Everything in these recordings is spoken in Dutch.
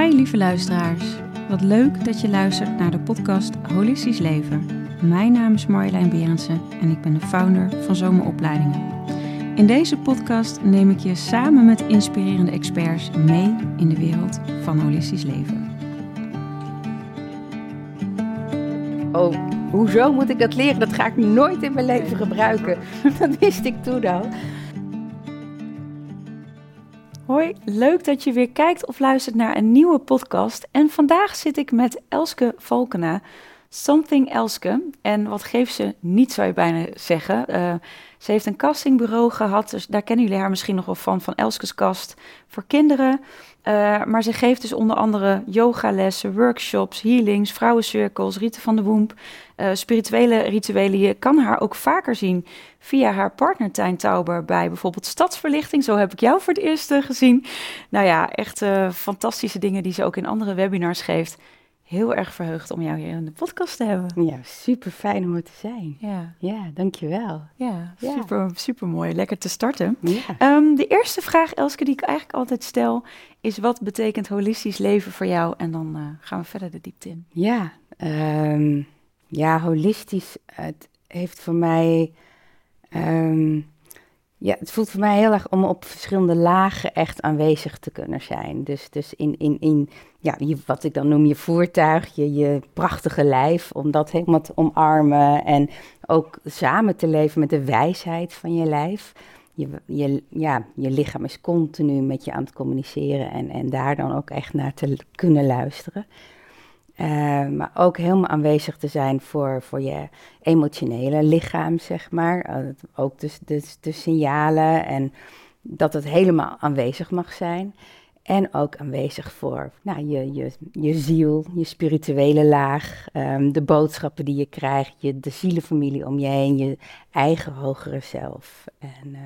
Hi lieve luisteraars. Wat leuk dat je luistert naar de podcast Holistisch Leven. Mijn naam is Marjolein Berendsen en ik ben de founder van Zomeropleidingen. In deze podcast neem ik je samen met inspirerende experts mee in de wereld van holistisch leven. Oh, hoezo moet ik dat leren? Dat ga ik nooit in mijn leven gebruiken. Dat wist ik toen al. Hoi, leuk dat je weer kijkt of luistert naar een nieuwe podcast. En vandaag zit ik met Elske Valkena, Something Elske. En wat geeft ze niet, zou je bijna zeggen. Uh, ze heeft een castingbureau gehad, dus daar kennen jullie haar misschien nog wel van, van Elskes Kast voor kinderen. Uh, maar ze geeft dus onder andere yogalessen, workshops, healings, vrouwencirkels, rieten van de womb, uh, spirituele rituelen. Je kan haar ook vaker zien via haar partner Tijn Tauber bij bijvoorbeeld Stadsverlichting. Zo heb ik jou voor het eerst uh, gezien. Nou ja, echt fantastische dingen die ze ook in andere webinars geeft heel erg verheugd om jou hier in de podcast te hebben. Ja, super fijn om er te zijn. Ja, ja dankjewel. Ja, ja. Super, super mooi. Lekker te starten. Ja. Um, de eerste vraag, Elske, die ik eigenlijk altijd stel, is wat betekent holistisch leven voor jou? En dan uh, gaan we verder de diepte in. Ja, um, ja holistisch, het heeft voor mij... Um, ja, het voelt voor mij heel erg om op verschillende lagen echt aanwezig te kunnen zijn. Dus, dus in, in, in ja, wat ik dan noem je voertuig, je, je prachtige lijf, om dat helemaal te omarmen. En ook samen te leven met de wijsheid van je lijf. Je, je, ja, je lichaam is continu met je aan het communiceren en, en daar dan ook echt naar te kunnen luisteren. Uh, maar ook helemaal aanwezig te zijn voor, voor je emotionele lichaam, zeg maar. Uh, ook dus, dus de signalen en dat het helemaal aanwezig mag zijn. En ook aanwezig voor nou, je, je, je ziel, je spirituele laag, um, de boodschappen die je krijgt, je, de zielenfamilie om je heen, je eigen hogere zelf. En uh,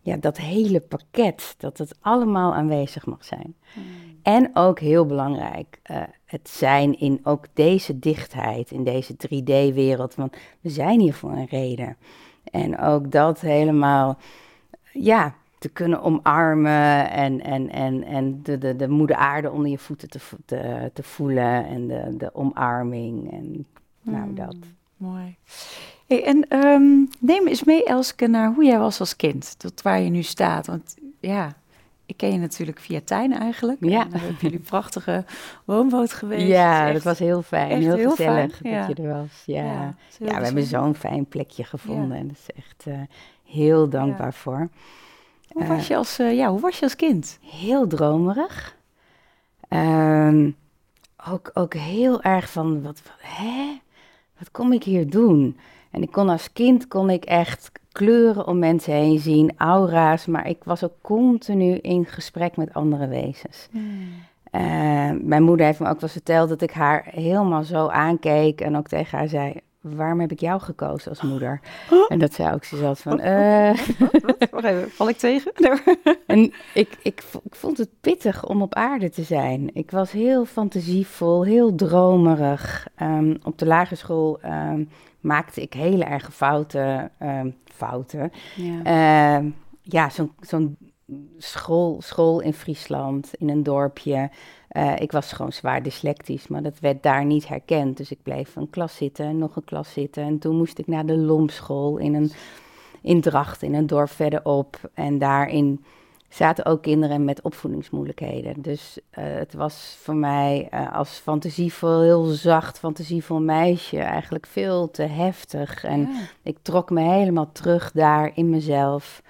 ja, dat hele pakket, dat het allemaal aanwezig mag zijn. Hmm. En ook heel belangrijk, uh, het zijn in ook deze dichtheid, in deze 3D-wereld, want we zijn hier voor een reden. En ook dat helemaal, ja, te kunnen omarmen en, en, en, en de, de, de moeder aarde onder je voeten te, te, te voelen en de, de omarming en nou hmm, dat. Mooi. Hey, en um, neem eens mee, Elske, naar hoe jij was als kind, tot waar je nu staat. Want ja, ik ken je natuurlijk via Tijn eigenlijk. Ja. En hebben jullie prachtige woonboot geweest. Ja, dat was heel fijn. Heel, heel gezellig fijn. dat je er was. Ja, ja, ja we hebben zo'n fijn plekje gevonden. En dat is echt uh, heel dankbaar voor. Hoe was, je als, uh, ja, hoe was je als kind? Heel dromerig. Um, ook, ook heel erg van, wat, hè? Wat kom ik hier doen? En ik kon als kind kon ik echt kleuren om mensen heen zien, aura's, maar ik was ook continu in gesprek met andere wezens. Uh, mijn moeder heeft me ook wel verteld dat ik haar helemaal zo aankeek en ook tegen haar zei: waarom heb ik jou gekozen als moeder? En dat zei ook, ze zat van, uh... Wacht even, val ik tegen? en ik, ik, ik vond het pittig om op aarde te zijn. Ik was heel fantasievol, heel dromerig. Um, op de lagere school um, maakte ik hele erge fouten. Um, fouten. Ja, ja zo'n zo'n school, school in Friesland, in een dorpje. Uh, ik was gewoon zwaar dyslectisch, maar dat werd daar niet herkend. Dus ik bleef een klas zitten en nog een klas zitten. En toen moest ik naar de Lomschool in, een, in Dracht, in een dorp verderop. En daarin zaten ook kinderen met opvoedingsmoeilijkheden. Dus uh, het was voor mij uh, als fantasievol, heel zacht fantasievol meisje eigenlijk veel te heftig. En ja. ik trok me helemaal terug daar in mezelf.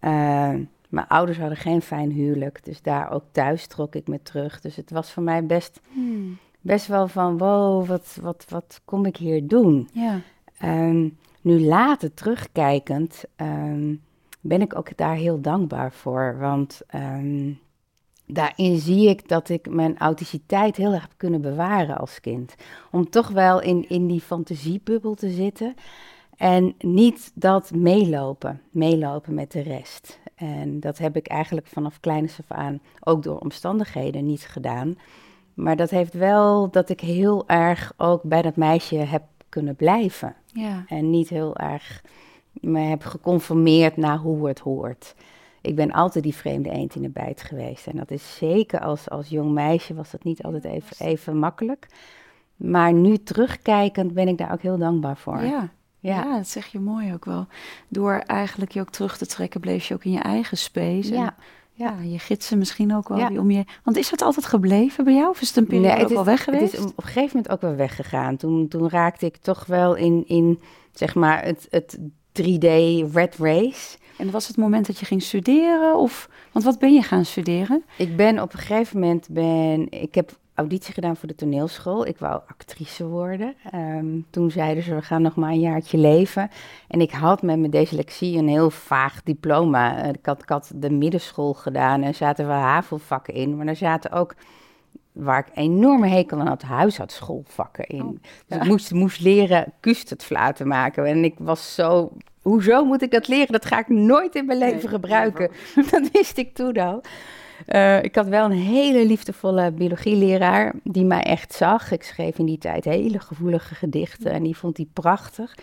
Uh, mijn ouders hadden geen fijn huwelijk, dus daar ook thuis trok ik me terug. Dus het was voor mij best, hmm. best wel van, wow, wat, wat, wat kom ik hier doen? Ja. Um, nu later terugkijkend um, ben ik ook daar heel dankbaar voor, want um, daarin zie ik dat ik mijn authenticiteit heel erg heb kunnen bewaren als kind. Om toch wel in, in die fantasiebubbel te zitten. En niet dat meelopen, meelopen met de rest. En dat heb ik eigenlijk vanaf kleins af aan ook door omstandigheden niet gedaan. Maar dat heeft wel dat ik heel erg ook bij dat meisje heb kunnen blijven. Ja. En niet heel erg me heb geconformeerd naar hoe het hoort. ik ben altijd die vreemde eend in de bijt geweest. En dat is zeker als, als jong meisje was dat niet altijd even, even makkelijk. Maar nu terugkijkend ben ik daar ook heel dankbaar voor. Ja. Ja. dat zeg je mooi ook wel. Door eigenlijk je ook terug te trekken, bleef je ook in je eigen space. Ja. Ja, je gidsen misschien ook wel die om je. Want is dat altijd gebleven bij jou? Of is het een periode nee, het ook is, weg geweest? Het is op een gegeven moment ook wel weggegaan. Toen, toen raakte ik toch wel in, in zeg maar, het, het 3D red race. En was het moment dat je ging studeren? Of, want wat ben je gaan studeren? Ik ben op een gegeven moment, ben, ik heb auditie gedaan voor de toneelschool. Ik wou actrice worden. Ehm, toen zeiden ze, we gaan nog maar een jaartje leven. En ik had met mijn dyslexie een heel vaag diploma. Ik had, ik had de middenschool gedaan en zaten wel havelvakken in. Maar er zaten ook waar ik enorme hekel aan had, huishoudschoolvakken in. Oh, dus ik moest, moest leren fluiten maken. En ik was zo, hoezo moet ik dat leren? Dat ga ik nooit in mijn leven gebruiken. dat wist ik toen al. Uh, ik had wel een hele liefdevolle biologieleraar die mij echt zag. Ik schreef in die tijd hele gevoelige gedichten en die vond die prachtig.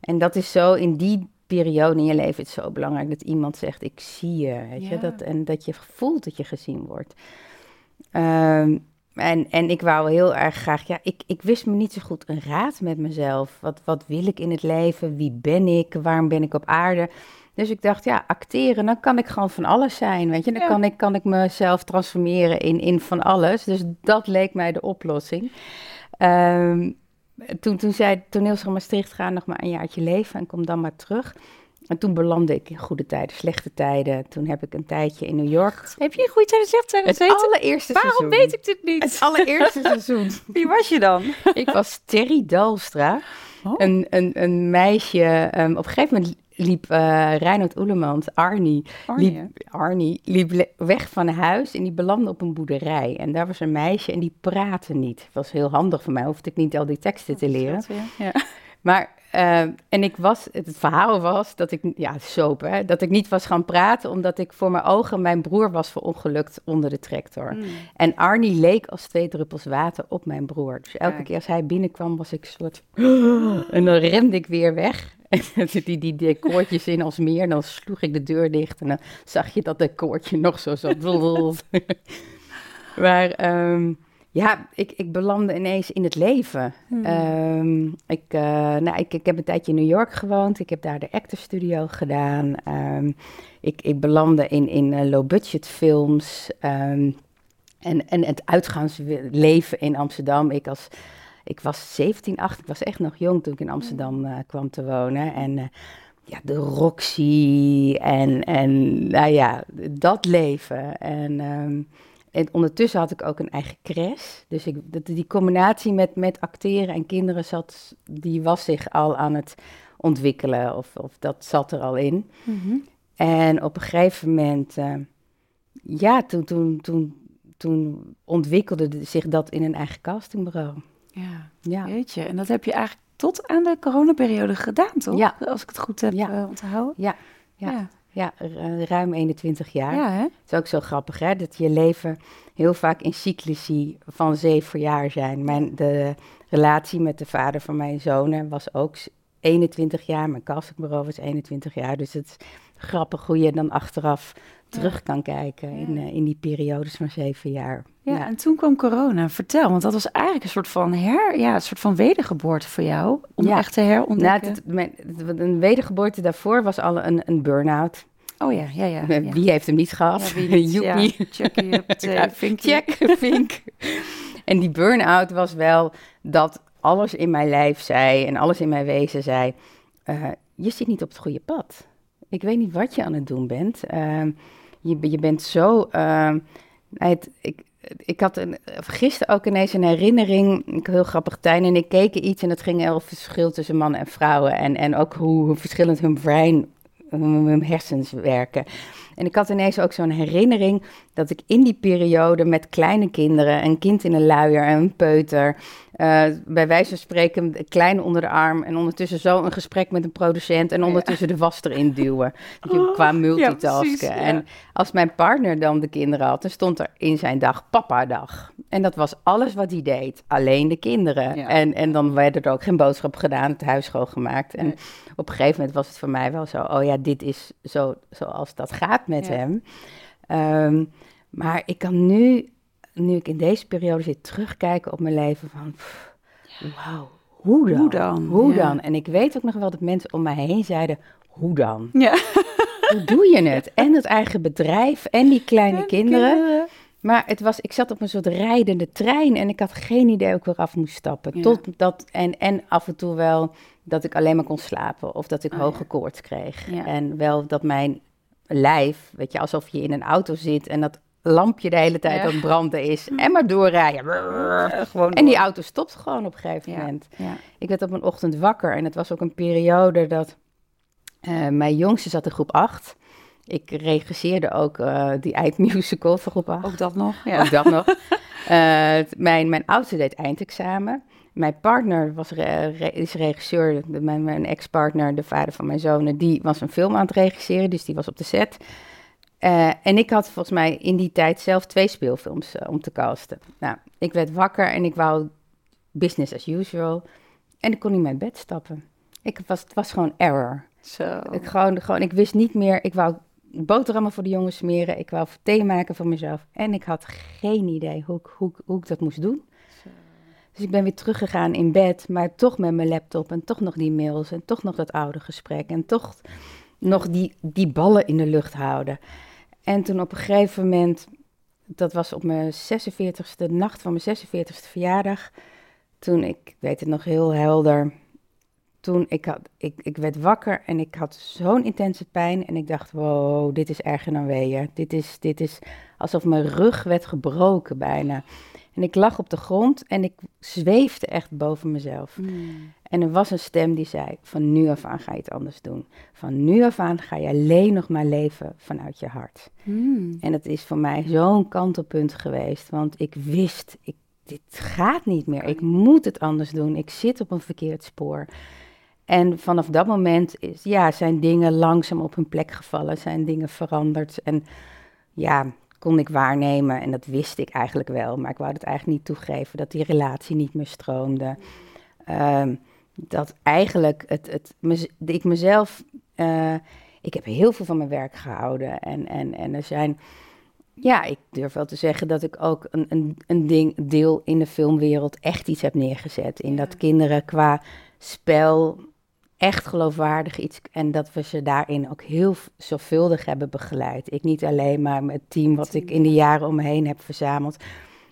En dat is zo in die periode in je leven is zo belangrijk dat iemand zegt: Ik zie je. Weet je? Dat, en dat je voelt dat je gezien wordt. Ehm, en, en ik wou heel erg graag, ja, ik, ik wist me niet zo goed een raad met mezelf. Wat, wat wil ik in het leven? Wie ben ik? Waarom ben ik op aarde? Dus ik dacht, ja, acteren, dan kan ik gewoon van alles zijn, weet je. Dan kan, ik, kan ik mezelf transformeren in, in van alles. Dus dat leek mij de oplossing. Um, toen, toen zei toneelschool Maastricht, ga nog maar een jaartje leven en kom dan maar terug. En toen belandde ik in goede tijden, slechte tijden. Toen heb ik een tijdje in New York. Heb je in goede tijden, slechte tijden gezeten? Het allereerste Waarom seizoen. weet ik dit niet? Het allereerste seizoen. Wie was je dan? ik was Terry Dalstra. Oh. Een, een, een meisje. Um, op een gegeven moment liep uh, Reinhard Oelemans, Arnie, Arnie, liep, Arnie liep weg van huis en die belandde op een boerderij. En daar was een meisje en die praatte niet. Dat was heel handig voor mij, hoefde ik niet al die teksten te leren. Ja. Maar, uh, en ik was, het verhaal was dat ik, ja, soap, hè, dat ik niet was gaan praten omdat ik voor mijn ogen, mijn broer was verongelukt onder de tractor. Mm. En Arnie leek als twee druppels water op mijn broer. Dus elke keer als hij binnenkwam was ik soort, en dan rende ik weer weg. En dan die, die decoortjes in als meer. En dan sloeg ik de deur dicht en dan zag je dat decoortje nog zo zo. maar um, ja, ik, ik belandde ineens in het leven. Hmm. Um, ik, uh, nou, ik, ik heb een tijdje in New York gewoond. Ik heb daar de actor studio gedaan. Um, ik, ik belandde in, in uh, low-budget films. en, en het uitgaansleven in Amsterdam. Ik als ik was 17, 18, ik was echt nog jong toen ik in Amsterdam uh, kwam te wonen. En uh, ja, de Roxy en, en nou ja, dat leven. En, en ondertussen had ik ook een eigen crash. Dus ik, die combinatie met, met acteren en kinderen zat, die was zich al aan het ontwikkelen. Of, of dat zat er al in. Mm -hmm. En op een gegeven moment, uh, ja, toen, toen, toen, toen ontwikkelde zich dat in een eigen castingbureau. Ja, ja. weet je. En dat heb je eigenlijk tot aan de coronaperiode gedaan, toch? Ja. Als ik het goed heb ja. uh, onthouden. Ja, ja. ja. Ja ruim 21 jaar. Ja, hè? Het is ook zo grappig, hè? Dat je leven heel vaak in cyclusie van zeven jaar zijn. Mijn, de relatie met de vader van mijn zonen was ook 21 jaar. Mijn castingbureau was 21 jaar. Dus het is grappig hoe je dan achteraf terug kan kijken in, uh, in die periodes van zeven jaar. Ja, ja, en toen kwam corona. Vertel, want dat was eigenlijk een soort van her, ja, een soort van wedergeboorte voor jou, om ja. echt te herontdekken. Nou, een wedergeboorte daarvoor was al een, een burn-out. Oh ja, ja, ja. Wie heeft hem niet gehad? Ja, wie ja. Check, Check, vink. en die burn-out was wel dat alles in mijn lijf zei en alles in mijn wezen zei, uh, je zit niet op het goede pad. Ik weet niet wat je aan het doen bent. Uh, je, je bent zo. Het, ik, ik had een, gisteren ook ineens een herinnering. Heel grappig, Tijn en ik keken iets en het ging over verschil tussen mannen en vrouwen. En, en ook hoe verschillend hun brein, hun hersens werken. En ik had ineens ook zo'n herinnering dat ik in die periode met kleine kinderen, een kind in een luier en een peuter, uh, bij wijze van spreken klein onder de arm en ondertussen zo een gesprek met een producent en ondertussen de was erin duwen. Oh, qua multitasken. Ja, En als mijn partner dan de kinderen had, dan stond er in zijn dag papa-dag. En dat was alles wat hij deed, alleen de kinderen. En, en dan werd er ook geen boodschap gedaan, het huis schoongemaakt. En op een gegeven moment was het voor mij wel zo, oh ja, dit is zo zoals dat gaat met hem. Um, maar ik kan nu, nu ik in deze periode zit, terugkijken op mijn leven van, wauw, hoe dan? Hoe dan? Hoe dan? En ik weet ook nog wel dat mensen om mij heen zeiden, hoe dan? Ja. Hoe doe je het? En het eigen bedrijf en die kleine kinderen. Maar het was, ik zat op een soort rijdende trein en ik had geen idee hoe ik weer af moest stappen. Tot dat, en, en af en toe wel dat ik alleen maar kon slapen of dat ik oh, hoge koorts kreeg. En wel dat mijn lijf, weet je, alsof je in een auto zit en dat lampje de hele tijd aan het branden is. En maar doorrijden. gewoon En die auto stopt gewoon op een gegeven moment. Ik werd op een ochtend wakker en het was ook een periode dat uh, mijn jongste zat in groep 8. Ik regisseerde ook uh, die eindmusical van groep 8. Ook dat nog? Ja. Ook dat nog. Uh, mijn, mijn oudste deed eindexamen. Mijn partner was is regisseur, mijn, mijn ex-partner, de vader van mijn zonen, die was een film aan het regisseren, dus die was op de set. Uh, en ik had volgens mij in die tijd zelf twee speelfilms uh, om te casten. Nou, ik werd wakker en ik wou business as usual. En ik kon niet mijn bed stappen. Ik was, het was gewoon error. Zo. Ik, gewoon, gewoon, ik wist niet meer, ik wou boterhammen voor de jongens smeren. Ik wou thee maken voor mezelf. En ik had geen idee hoe, hoe, hoe ik dat moest doen. Dus ik ben weer teruggegaan in bed, maar toch met mijn laptop en toch nog die mails en toch nog dat oude gesprek en toch nog die, die ballen in de lucht houden. En toen op een gegeven moment, dat was op mijn 46ste, nacht van mijn 46ste verjaardag, toen ik, weet het nog heel helder, toen ik, had, ik, ik werd wakker en ik had zo'n intense pijn en ik dacht, wow, dit is erger dan weeën. Dit is, dit is alsof mijn rug werd gebroken bijna. En ik lag op de grond en ik zweefde echt boven mezelf. Hmm. En er was een stem die zei: Van nu af aan ga je het anders doen. Van nu af aan ga je alleen nog maar leven vanuit je hart. Hmm. En het is voor mij zo'n kantelpunt geweest, want ik wist: ik, dit gaat niet meer. Ik moet het anders doen. Ik zit op een verkeerd spoor. En vanaf dat moment is, ja, zijn dingen langzaam op hun plek gevallen, zijn dingen veranderd. En ja, kon ik waarnemen, en dat wist ik eigenlijk wel, maar ik wou het eigenlijk niet toegeven, dat die relatie niet meer stroomde. Um, dat eigenlijk het, het, ik mezelf, uh, ik heb heel veel van mijn werk gehouden. En, en, en er zijn, ja, ik durf wel te zeggen dat ik ook een, een, een ding, deel in de filmwereld echt iets heb neergezet. In dat kinderen qua spel echt geloofwaardig iets. En dat we ze daarin ook heel zorgvuldig hebben begeleid. Ik niet alleen maar met het team wat ik in de jaren om me heen heb verzameld.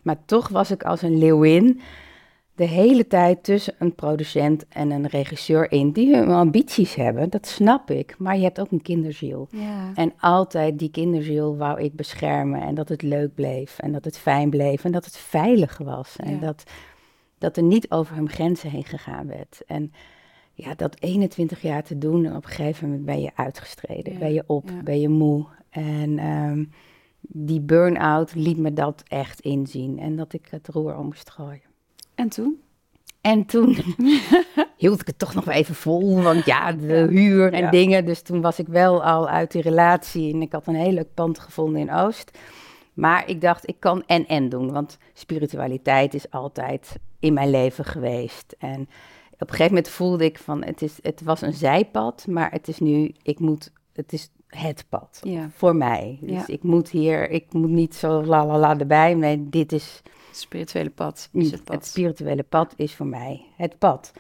Maar toch was ik als een leeuwin de hele tijd tussen een producent en een regisseur in die hun ambities hebben. Dat snap ik. Maar je hebt ook een kinderziel. Ja. En altijd die kinderziel wou ik beschermen. En dat het leuk bleef. En dat het fijn bleef. En dat het veilig was. En dat, dat er niet over hun grenzen heen gegaan werd. En ja, dat 21 jaar te doen. En op een gegeven moment ben je uitgestreden. Ben je op. Ben je moe. En um, die burn-out liet me dat echt inzien. En dat ik het roer om moest gooien. En toen? En toen hield ik het toch nog wel even vol, want ja, de huur en dingen. Dus toen was ik wel al uit die relatie en ik had een heel leuk pand gevonden in Oost. Maar ik dacht, ik kan en-en doen, want spiritualiteit is altijd in mijn leven geweest. En op een gegeven moment voelde ik van, het, is, het was een zijpad, maar het is nu, ik moet, het is het pad voor mij. Dus ik moet hier, ik moet niet zo la la la erbij. Nee, dit is spirituele pad is het pad. Het spirituele pad is voor mij het pad.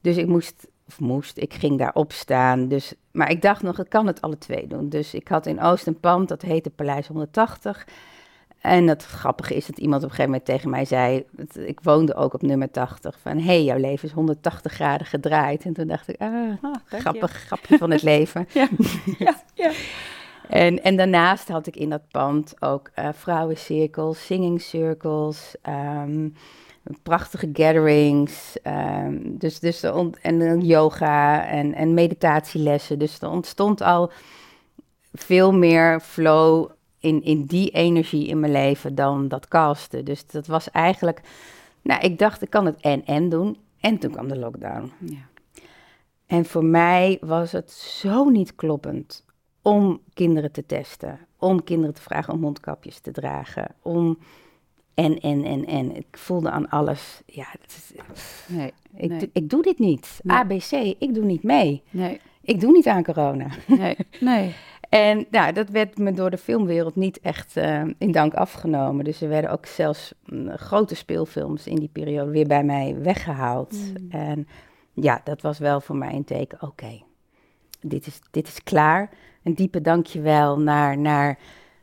Dus ik moest, of moest, ik ging daar staan. Dus, maar ik dacht nog, ik kan het alle twee doen. Dus ik had in Oost een pand, dat heette Paleis 180. En het grappige is dat iemand op een gegeven moment tegen mij zei, ik woonde ook op nummer 80, van hé, hey, jouw leven is 180 graden gedraaid. En toen dacht ik, ah, ah grappig, grapje van het leven. ja, ja, ja. En, en daarnaast had ik in dat pand ook uh, vrouwencirkels, singing circles, ehm, prachtige gatherings, um, dus, dus en yoga en, en meditatielessen. Dus er ontstond al veel meer flow in, in die energie in mijn leven dan dat casten. Dus dat was eigenlijk, nou, ik dacht, ik kan het en-en doen. En toen kwam de lockdown. Ja. En voor mij was het zo niet kloppend om kinderen te testen. Om kinderen te vragen om mondkapjes te dragen. Om en, en, en, en. Ik voelde aan alles. Ja, is, Nee, ik, Nee. doe- ik doe dit niet. Nee. ABC, ik doe niet mee. nee, Ik doe niet aan corona. nee, nee. En nou, dat werd me door de filmwereld niet echt eh, in dank afgenomen. Dus er werden ook zelfs mm, grote speelfilms in die periode weer bij mij weggehaald. Mm. En ja, dat was wel voor mij een teken. Oké, dit, is, dit is klaar. Een diepe dankjewel naar, naar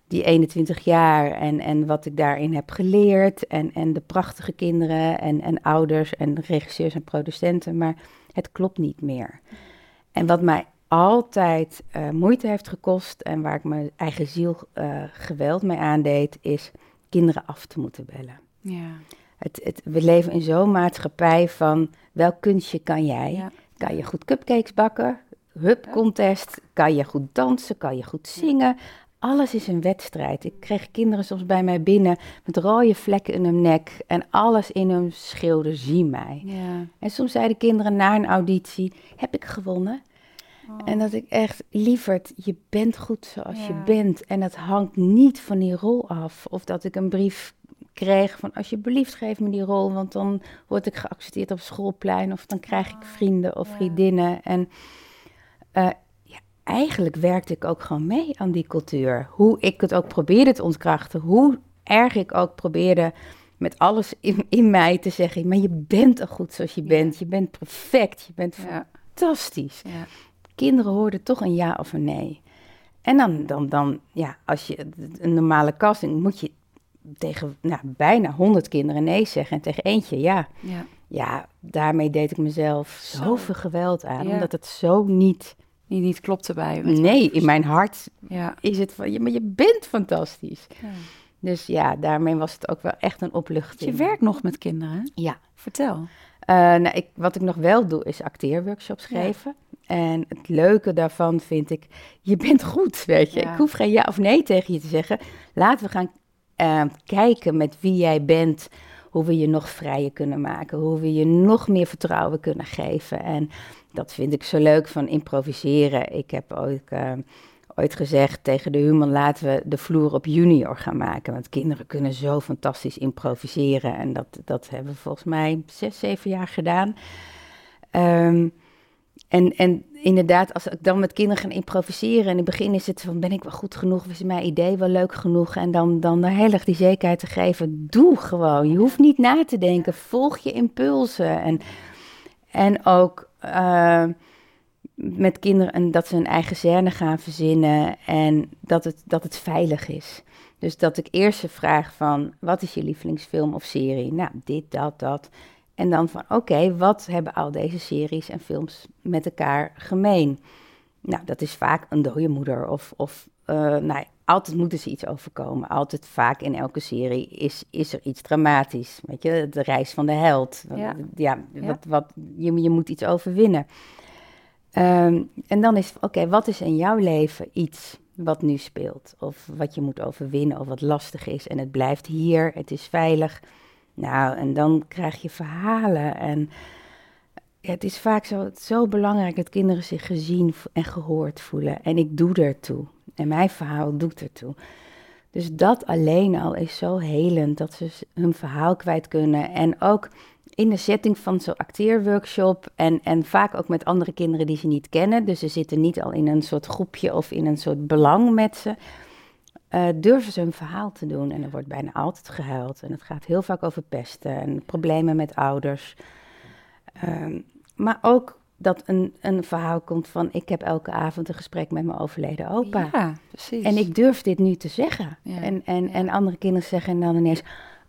die 21 jaar en, en wat ik daarin heb geleerd. En, en de prachtige kinderen en, en ouders en regisseurs en producenten. Maar het klopt niet meer. En wat mij altijd eh, moeite heeft gekost en waar ik mijn eigen ziel eh, geweld mee aandeed, is kinderen af te moeten bellen. Ja. Het, het, we leven in zo'n maatschappij van welk kunstje kan jij? Ja. Kan je goed cupcakes bakken? Hup, contest. Kan je goed dansen? Kan je goed zingen? Alles is een wedstrijd. Ik kreeg kinderen soms bij mij binnen met rode vlekken in hun nek en alles in hun schreeuwde, zie mij. Ja. En soms zeiden kinderen na een auditie, heb ik gewonnen? En dat ik echt, lieverd, je bent goed zoals je bent. En het hangt niet van die rol af. Of dat ik een brief kreeg van, alsjeblieft geef me die rol, want dan word ik geaccepteerd op schoolplein. Of dan krijg ik vrienden of ja. vriendinnen. En eh, ja, eigenlijk werkte ik ook gewoon mee aan die cultuur. Hoe ik het ook probeerde te ontkrachten. Hoe erg ik ook probeerde met alles in, in mij te zeggen, maar je bent al goed zoals je bent. Je bent perfect, je bent fantastisch Ja. Kinderen hoorden toch een ja of een nee. En dan, dan, dan ja, als je een normale casting moet je tegen nou, bijna 100 kinderen nee zeggen en tegen eentje ja. Ja. Ja, daarmee deed ik mezelf Zo. zoveel geweld aan, Ja. omdat het zo niet. Die niet klopt erbij. met Nee, je in mijn hart Ja. is het van, ja, maar je bent fantastisch. ja. Dus ja, daarmee was het ook wel echt een opluchting. Je werkt nog met kinderen. Ja. Vertel. Eh, nou, ik, wat ik nog wel doe, is acteerworkshops Ja. En het leuke daarvan vind ik, je bent goed, weet je. Ja. Ik hoef geen ja of nee tegen je te zeggen. Laten we gaan eh, kijken met wie jij bent, hoe we je nog vrijer kunnen maken, hoe we je nog meer vertrouwen kunnen geven. En dat vind ik zo leuk van improviseren. Ik heb ooit, eh, ooit gezegd tegen de human, laten we de vloer op junior gaan maken. Want kinderen kunnen zo fantastisch improviseren. En dat, dat hebben we volgens mij zes, zeven jaar gedaan. Ehm, en, en inderdaad, als ik dan met kinderen ga improviseren... en in het begin is het van, ben ik wel goed genoeg? Is mijn idee wel leuk genoeg? En dan, dan heel erg die zekerheid te geven, doe gewoon. Je hoeft niet na te denken, volg je impulsen. En, en ook eh, met kinderen en dat ze een eigen scène gaan verzinnen... en dat het, dat het veilig is. Dus dat ik eerst ze vraag van, wat is je lievelingsfilm of serie? Nou, dit, dat, dat... En dan van, oké, wat hebben al deze series en films met elkaar gemeen? Nou, dat is vaak een dode moeder of, of eh, nou, altijd moeten ze iets overkomen. Altijd vaak in elke serie is, is er iets dramatisch. Weet je, de reis van de held. Ja. ja, Ja. Wat, wat, je, je moet iets overwinnen. Ehm, en dan is, oké, wat is in jouw leven iets wat nu speelt? Of wat je moet overwinnen of wat lastig is en het blijft hier, het is veilig. Nou, en dan krijg je verhalen. En het is vaak zo, zo belangrijk dat kinderen zich gezien en gehoord voelen. En ik doe ertoe. En mijn verhaal doet ertoe. Dus dat alleen al is zo helend, dat ze hun verhaal kwijt kunnen. En ook in de setting van zo'n acteerworkshop en, en vaak ook met andere kinderen die ze niet kennen. Dus ze zitten niet al in een soort groepje of in een soort belang met ze. Eh, durven ze hun verhaal te doen. En er wordt bijna altijd gehuild. En het gaat heel vaak over pesten en problemen met ouders. Ehm, maar ook dat een, een verhaal komt van... ik heb elke avond een gesprek met mijn overleden opa. Ja, precies. En ik durf dit nu te zeggen. Ja, En, en, en andere kinderen zeggen dan ineens...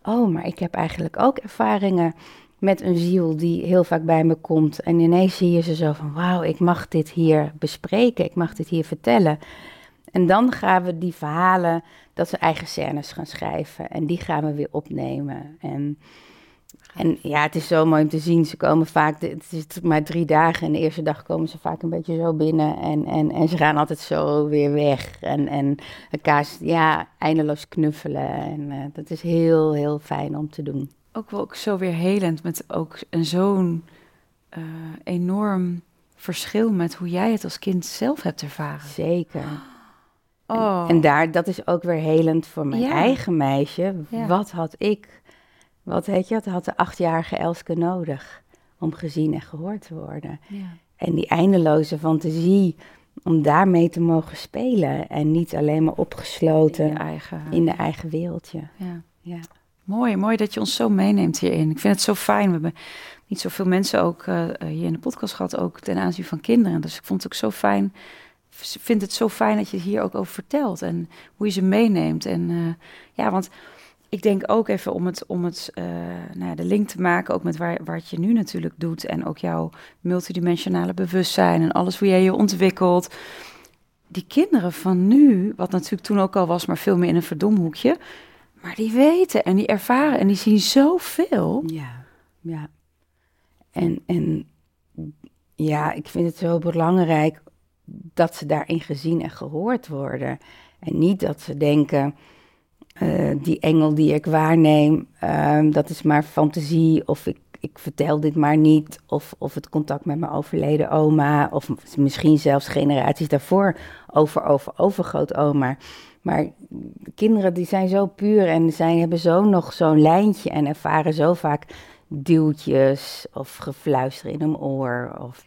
oh, maar ik heb eigenlijk ook ervaringen met een ziel die heel vaak bij me komt. En ineens zie je ze zo van... wauw, ik mag dit hier bespreken, ik mag dit hier vertellen. En dan gaan we die verhalen, dat ze eigen scènes gaan schrijven. En die gaan we weer opnemen. En En ja, het is zo mooi om te zien. Ze komen vaak, het is maar drie dagen en de eerste dag komen ze vaak een beetje zo binnen. En, en, en ze gaan altijd zo weer weg. En, en elkaar, ja, eindeloos knuffelen. En uh, dat is heel, heel fijn om te doen. Ook wel ook zo weer helend met ook een zo'n uh, enorm verschil met hoe jij het als kind zelf hebt ervaren. Zeker. Oh. En, en daar, dat is ook weer helend voor mijn ja. eigen meisje. Ja. Wat had ik wat heet je, dat had de achtjarige Elske nodig om gezien en gehoord te worden. Ja. En die eindeloze fantasie om daarmee te mogen spelen en niet alleen maar opgesloten in, eigen, in de eigen wereldje. Ja. ja. Mooi, mooi dat je ons zo meeneemt hierin. Ik vind het zo fijn. We hebben niet zoveel mensen ook uh, hier in de podcast gehad, ook ten aanzien van kinderen. Dus ik vond het ook zo fijn. Vind het zo fijn dat je hier ook over vertelt en hoe je ze meeneemt. En uh, ja, want ik denk ook even om het, om het uh, nou ja, de link te maken, ook met waar, wat je nu natuurlijk doet. En ook jouw multidimensionale bewustzijn en alles hoe jij je ontwikkelt. Die kinderen van nu, wat natuurlijk toen ook al was, maar veel meer in een verdomhoekje. Maar die weten en die ervaren en die zien zoveel. Ja, ja. En, en ja, ik vind het zo belangrijk dat ze daarin gezien en gehoord worden. En niet dat ze denken uh, die engel die ik waarneem, uh, dat is maar fantasie. Of ik, ik vertel dit maar niet. Of, of het contact met mijn overleden oma. Of misschien zelfs generaties daarvoor over, over, overgrootoma. Maar kinderen die zijn zo puur en zijn, hebben zo nog zo'n lijntje en ervaren zo vaak duwtjes of gefluister in een oor. Of,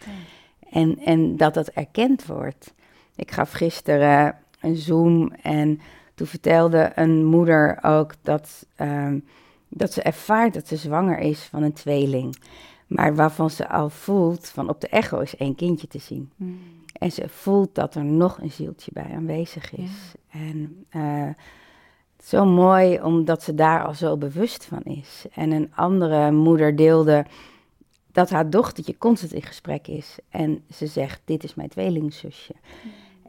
en, en dat dat erkend wordt. Ik gaf gisteren een Zoom en toen vertelde een moeder ook dat, um, dat ze ervaart dat ze zwanger is van een tweeling. Maar waarvan ze al voelt van op de echo is één kindje te zien. Hmm. En ze voelt dat er nog een zieltje bij aanwezig is. En uh, zo mooi omdat ze daar al zo bewust van is. En een andere moeder deelde dat haar dochtertje constant in gesprek is. En ze zegt, dit is mijn tweelingzusje.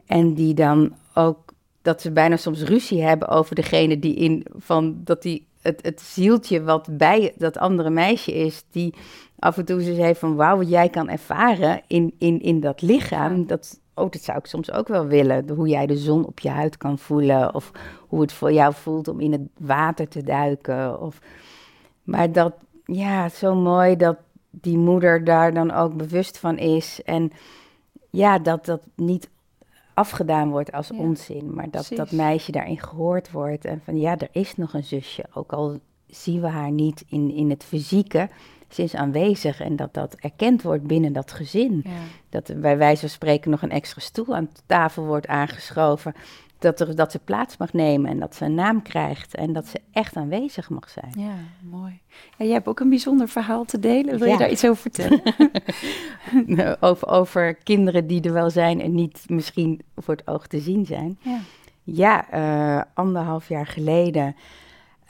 En die dan ook dat ze bijna soms ruzie hebben over degene die in van dat die het, het zieltje wat bij dat andere meisje is, die af en toe ze zei van wauw, wat jij kan ervaren in, in, in dat lichaam, dat, oh, dat zou ik soms ook wel willen. Hoe jij de zon op je huid kan voelen, of hoe het voor jou voelt om in het water te duiken. Of, maar dat, ja, zo mooi dat die moeder daar dan ook bewust van is. En ja, dat dat niet afgedaan wordt als onzin. Maar dat dat meisje daarin gehoord wordt. En van ja, er is nog een zusje. Ook al zien we haar niet in, in het fysieke. Ze is aanwezig en dat dat erkend wordt binnen dat gezin. Dat er bij wijze van spreken nog een extra stoel aan tafel wordt aangeschoven dat, er, dat ze plaats mag nemen en dat ze een naam krijgt en dat ze echt aanwezig mag zijn. Ja, mooi. En jij hebt ook een bijzonder verhaal te delen. Wil je daar iets over vertellen? Nou, over, over kinderen die er wel zijn en niet misschien voor het oog te zien zijn. Ja, ja uh, anderhalf jaar geleden.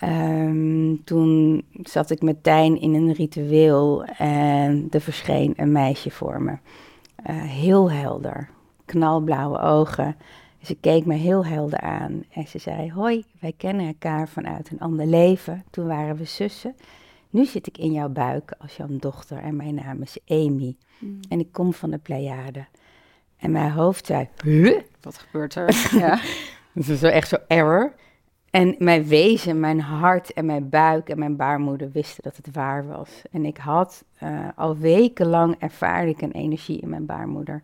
Um, toen zat ik met Tijn in een ritueel en er verscheen een meisje voor me. Uh, heel helder, knalblauwe ogen. Ze keek me heel helder aan en ze zei: Hoi, wij kennen elkaar vanuit een ander leven. Toen waren we zussen. Nu zit ik in jouw buik als jouw dochter en mijn naam is Amy. Hmm. En ik kom van de Pleiade. En mijn hoofd zei: huh? Wat gebeurt er? ja. Dat is echt zo error. En mijn wezen, mijn hart en mijn buik en mijn baarmoeder wisten dat het waar was. En ik had uh, al wekenlang ervaarde ik een energie in mijn baarmoeder.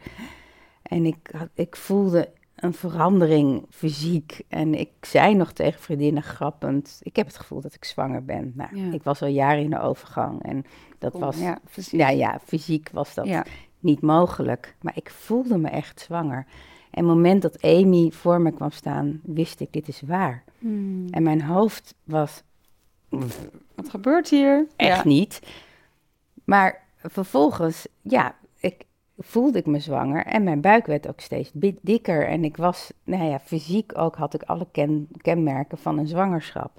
En ik, ik voelde een verandering fysiek. En ik zei nog tegen vriendinnen grappend, ik heb het gevoel dat ik zwanger ben. Nou, ik was al jaren in de overgang en dat was, ja, ja, ja, fysiek was dat niet mogelijk. Maar ik voelde me echt zwanger. En het moment dat Amy voor me kwam staan, wist ik, dit is waar. Hmm. En mijn hoofd was... Wat gebeurt hier? Echt niet. Maar vervolgens, ja, voelde ik me zwanger en mijn buik werd ook steeds dikker. En ik was, nou ja, fysiek ook had ik alle kenmerken van een zwangerschap.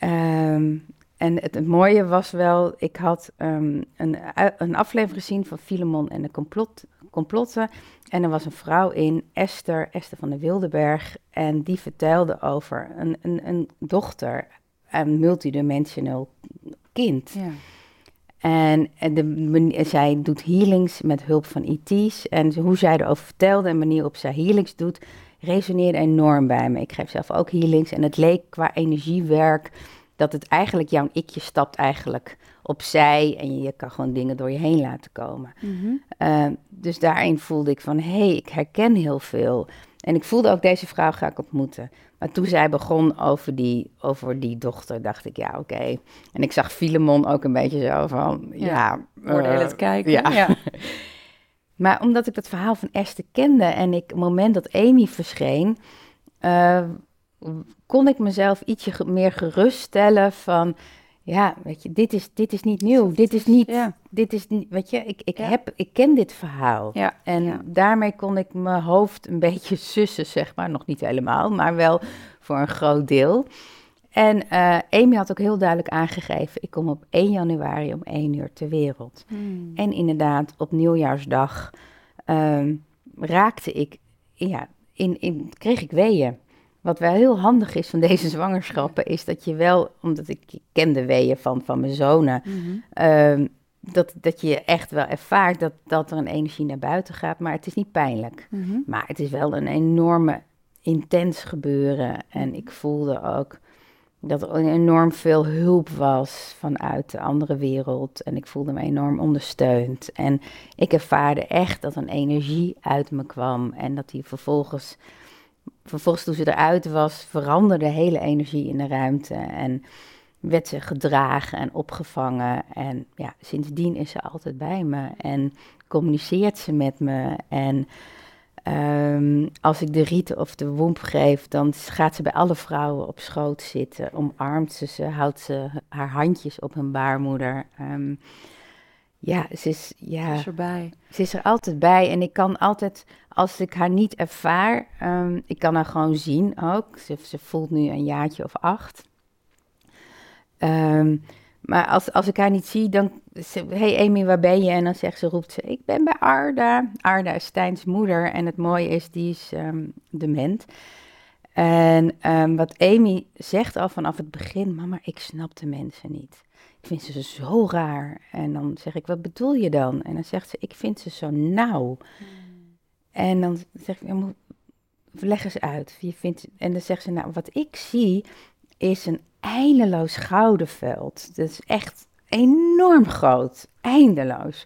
Um, en het, mooie was wel, ik had um, een, een aflevering gezien van Filemon en de complot, complotten. En er was een vrouw in, Esther, Esther van de Wildeberg. En die vertelde over een, een, een dochter, een multidimensioneel kind. Ja. En, en de, zij doet healings met hulp van ET's. En ze- hoe zij erover vertelde en de manier waarop zij healings doet, resoneerde enorm bij me. Ik geef zelf ook healings en het leek qua energiewerk dat het eigenlijk jouw ikje stapt eigenlijk opzij en je kan gewoon dingen door je heen laten komen. Mhm. Uh, dus daarin voelde ik van, hé, hey, ik herken heel veel. En ik voelde ook, deze vrouw ga ik ontmoeten. Maar toen zij begon over die, over die dochter, dacht ik, ja, oké. En ik zag Filemon ook een beetje zo van, ja... Ja, Oordeel eh, het kijken. ja. Ja. Maar omdat ik dat verhaal van Esther kende en ik, op het moment dat Amy verscheen, eh, kon ik mezelf ietsje meer geruststellen van, ja, weet je, dit is, dit is niet nieuw, dit is niet, Ja. dit is weet je, ik, ik, Ja. heb, ik ken dit verhaal. Ja. En daarmee kon ik mijn hoofd een beetje sussen, zeg maar. Nog niet helemaal, maar wel voor een groot deel. En eh, Amy had ook heel duidelijk aangegeven, ik kom op 1 januari om 1 uur ter wereld. Hmm. En inderdaad, op nieuwjaarsdag ehm, raakte ik, ja, in, in, kreeg ik weeën. Wat wel heel handig is van deze zwangerschappen, is dat je wel, omdat ik kende weeën van, van mijn zonen, Mhm. ehm, dat, dat je echt wel ervaart dat, dat er een energie naar buiten gaat, maar het is niet pijnlijk. Mhm. Maar het is wel een enorme, intens gebeuren. En ik voelde ook dat er enorm veel hulp was vanuit de andere wereld. En ik voelde me enorm ondersteund. En ik ervaarde echt dat een energie uit me kwam. En dat die vervolgens, vervolgens toen ze eruit was, veranderde de hele energie in de ruimte. En werd ze gedragen en opgevangen. En ja, sindsdien is ze altijd bij me. En communiceert ze met me. En Ehm, als ik de rieten of de womp geef, dan gaat ze bij alle vrouwen op schoot zitten, omarmt ze ze, houdt ze haar handjes op hun baarmoeder. Ehm, ja, ze is, ja, Is erbij. ze is er altijd bij en ik kan altijd, als ik haar niet ervaar, ehm, ik kan haar gewoon zien ook. Ze, ze voelt nu een jaartje of acht. Ehm, maar als, als ik haar niet zie, dan ze, hey Amy, waar ben je? En dan zegt ze, roept ze, ik ben bij Arda. Arda is Stijns moeder en het mooie is, die is ehm, dement. En wat Amy zegt al vanaf het begin, mama, ik snap de mensen niet. Ik vind ze zo raar. En dan zeg ik, wat bedoel je dan? En dan zegt ze, ik vind ze zo nauw. En dan zeg ik, leg eens uit. Je vindt, en dan zegt ze, nou, wat ik zie is een eindeloos gouden veld. Dat is echt enorm groot, eindeloos.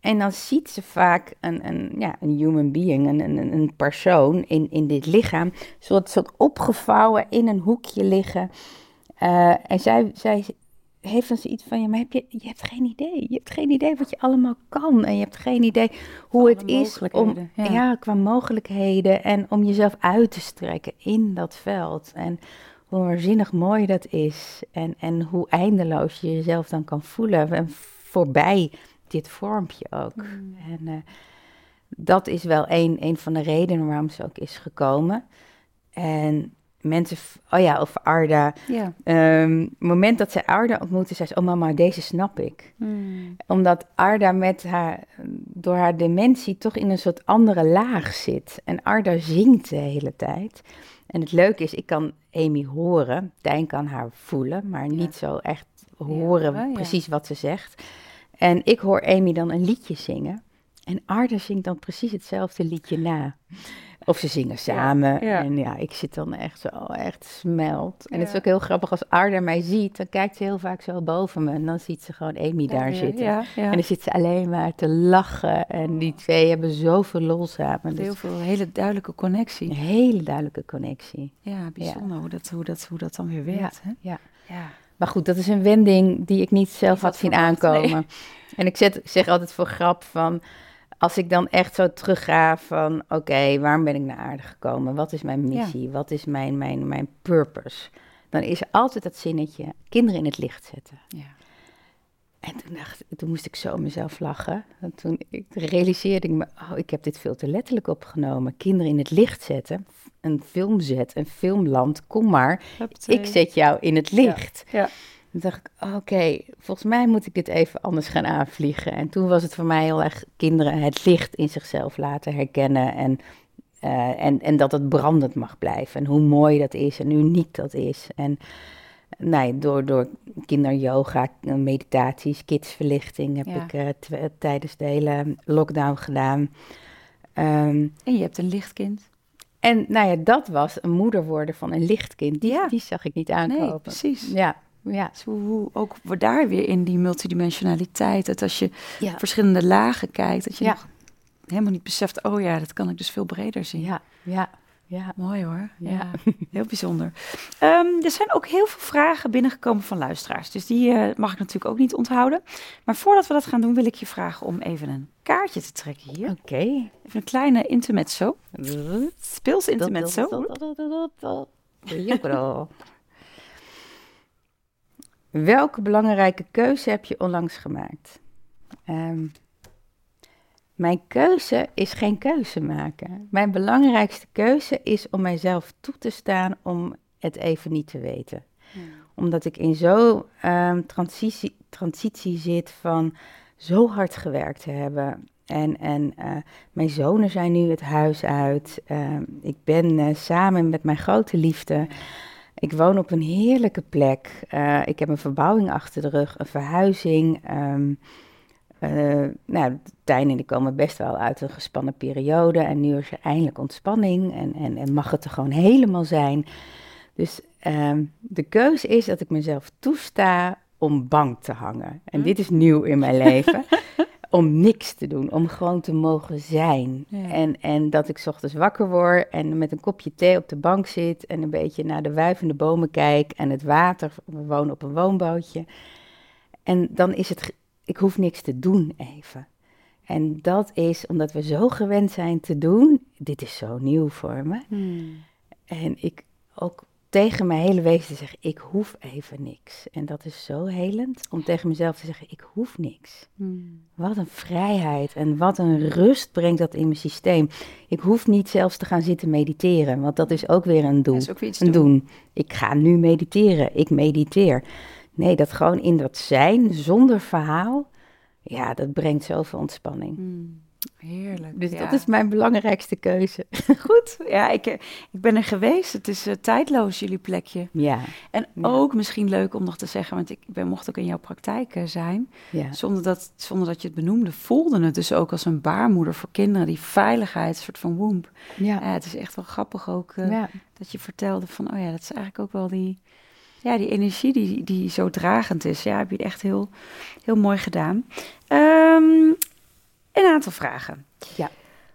En dan ziet ze vaak een, een, ja, een human being, een, een, een persoon in, in dit lichaam, soort, soort opgevouwen in een hoekje liggen. Uh, en zij, zij heeft dan zoiets van, ja, maar heb je, je hebt geen idee. Je hebt geen idee wat je allemaal kan. En je hebt geen idee hoe het is om, ja. ja. qua mogelijkheden en om jezelf uit te strekken in dat veld. En hoe waanzinnig mooi dat is. En, en hoe eindeloos je jezelf dan kan voelen. En voorbij dit vormpje ook. Mm. En uh, dat is wel een, een van de redenen waarom ze ook is gekomen. En mensen, oh ja, over Arda. Ja. Um, het moment dat ze Arda ontmoette, zei ze, oh mama, deze snap ik. Mm. Omdat Arda met haar, door haar dementie toch in een soort andere laag zit. En Arda zingt de hele tijd. En het leuke is, ik kan Amy horen. Tijn kan haar voelen, maar niet ja. zo echt horen ja, ja. precies wat ze zegt. En ik hoor Amy dan een liedje zingen. En Arda zingt dan precies hetzelfde liedje na. Of ze zingen samen. En ja, ik zit dan echt zo, echt smelt. En het is ook heel grappig, als Arda mij ziet, dan kijkt ze heel vaak zo boven me. En dan ziet ze gewoon Amy daar zitten. En dan zit ze alleen maar te lachen. En die twee hebben zoveel lol samen. Heel veel, hele duidelijke connectie. Een hele duidelijke connectie. Ja, bijzonder hoe, dat, hoe, dat, hoe dat dan weer werkt. Hè? Ja. ja. Maar goed, dat is een wending die ik niet zelf had zien aankomen. Nee. En ik zet, zeg altijd voor grap van, als ik dan echt zo terugga van, oké, okay, waarom ben ik naar aarde gekomen? Wat is mijn missie? Ja. Wat is mijn, mijn, mijn purpose? Dan is er altijd dat zinnetje, kinderen in het licht zetten. Ja. En toen, dacht, toen moest ik zo mezelf lachen. En toen ik, realiseerde ik me, oh, ik heb dit veel te letterlijk opgenomen. Kinderen in het licht zetten, een filmzet, een filmland, kom maar. Ik zet jou in het licht. Ja. ja. Toen dacht ik, oké, okay, volgens mij moet ik het even anders gaan aanvliegen. En toen was het voor mij heel erg kinderen het licht in zichzelf laten herkennen. En, uh, en, en dat het brandend mag blijven. En hoe mooi dat is en uniek dat is. En ja, door, door kinderyoga, meditaties, kidsverlichting heb Ja. ik eh, tijdens de hele lockdown gedaan. Ehm, En je hebt een lichtkind. en nou ja, dat was een moeder worden van een lichtkind. Die, Ja. die zag ik niet Nee, aankomen. precies. Ja, ja. Dus hoe, hoe ook we daar weer in die multidimensionaliteit, dat als je Ja. verschillende lagen kijkt, dat je Ja. nog helemaal niet beseft, oh ja, dat kan ik dus veel breder zien. Ja, ja, ja. Mooi hoor. Ja, Ja. heel bijzonder. Ehm, er zijn ook heel veel vragen binnengekomen van luisteraars. Dus die eh, mag ik natuurlijk ook niet onthouden. Maar voordat we dat gaan doen, wil ik je vragen om even een kaartje te trekken hier. Oké. Even een kleine intermezzo. Speels intermezzo. Welke belangrijke keuze heb je onlangs gemaakt? Ehm, mijn keuze is geen keuze maken. Mijn belangrijkste keuze is om mijzelf toe te staan om het even niet te weten. Omdat ik in zo'n ehm, transitie, transitie zit van zo hard gewerkt te hebben. En, en eh, mijn zonen zijn nu het huis uit. Ehm, ik ben eh, samen met mijn grote liefde. Ik woon op een heerlijke plek. Eh, ik heb een verbouwing achter de rug, een verhuizing. ehm, eh, nou, Tijn en ik komen best wel uit een gespannen periode. En nu is er eindelijk ontspanning en, en, en mag het er gewoon helemaal zijn. Dus ehm, de keuze is dat ik mezelf toesta om bang te hangen. En dit is nieuw in mijn leven. om niks te doen, om gewoon te mogen zijn. Ja. En, en dat ik 's ochtends wakker word en met een kopje thee op de bank zit en een beetje naar de wuivende bomen kijk en het water. We wonen op een woonbootje. En dan is het, ik hoef niks te doen even. En dat is omdat we zo gewend zijn te doen. Dit is zo nieuw voor me. En ik ook tegen mijn hele wezen te zeggen, ik hoef even niks. En dat is zo helend om tegen mezelf te zeggen, ik hoef niks. Wat een vrijheid en wat een rust brengt dat in mijn systeem. Ik hoef niet zelfs te gaan zitten mediteren, want dat is ook weer een doel. Dat is ook weer iets een doen. doen. Ik ga nu mediteren, ik mediteer. Nee, dat gewoon in dat zijn, zonder verhaal, ja, dat brengt zoveel ontspanning. Hmm, Heerlijk. Dus ja. dat is mijn belangrijkste keuze. goed. Ja, ik, ik ben er geweest. Het is eh, tijdloos, jullie plekje. Ja, En Ja. ook misschien leuk om nog te zeggen, want ik ben, mocht ook in jouw praktijk eh, zijn. ja. Zonder dat, zonder dat je het benoemde, voelde het dus ook als een baarmoeder voor kinderen. Die veiligheid, een soort van womb. Ja, het is echt wel grappig ook eh, dat je vertelde van, oh ja, dat is eigenlijk ook wel die, ja, die energie die, die zo dragend is. Ja, heb je echt heel, heel mooi gedaan. Ehm, een aantal vragen. Ja.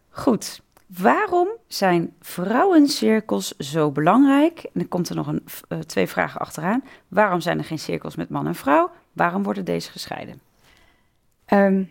Goed. Waarom zijn vrouwencirkels zo belangrijk? En dan komt er nog een, eh, twee vragen achteraan. Waarom zijn er geen cirkels met man en vrouw? Waarom worden deze gescheiden? Ehm,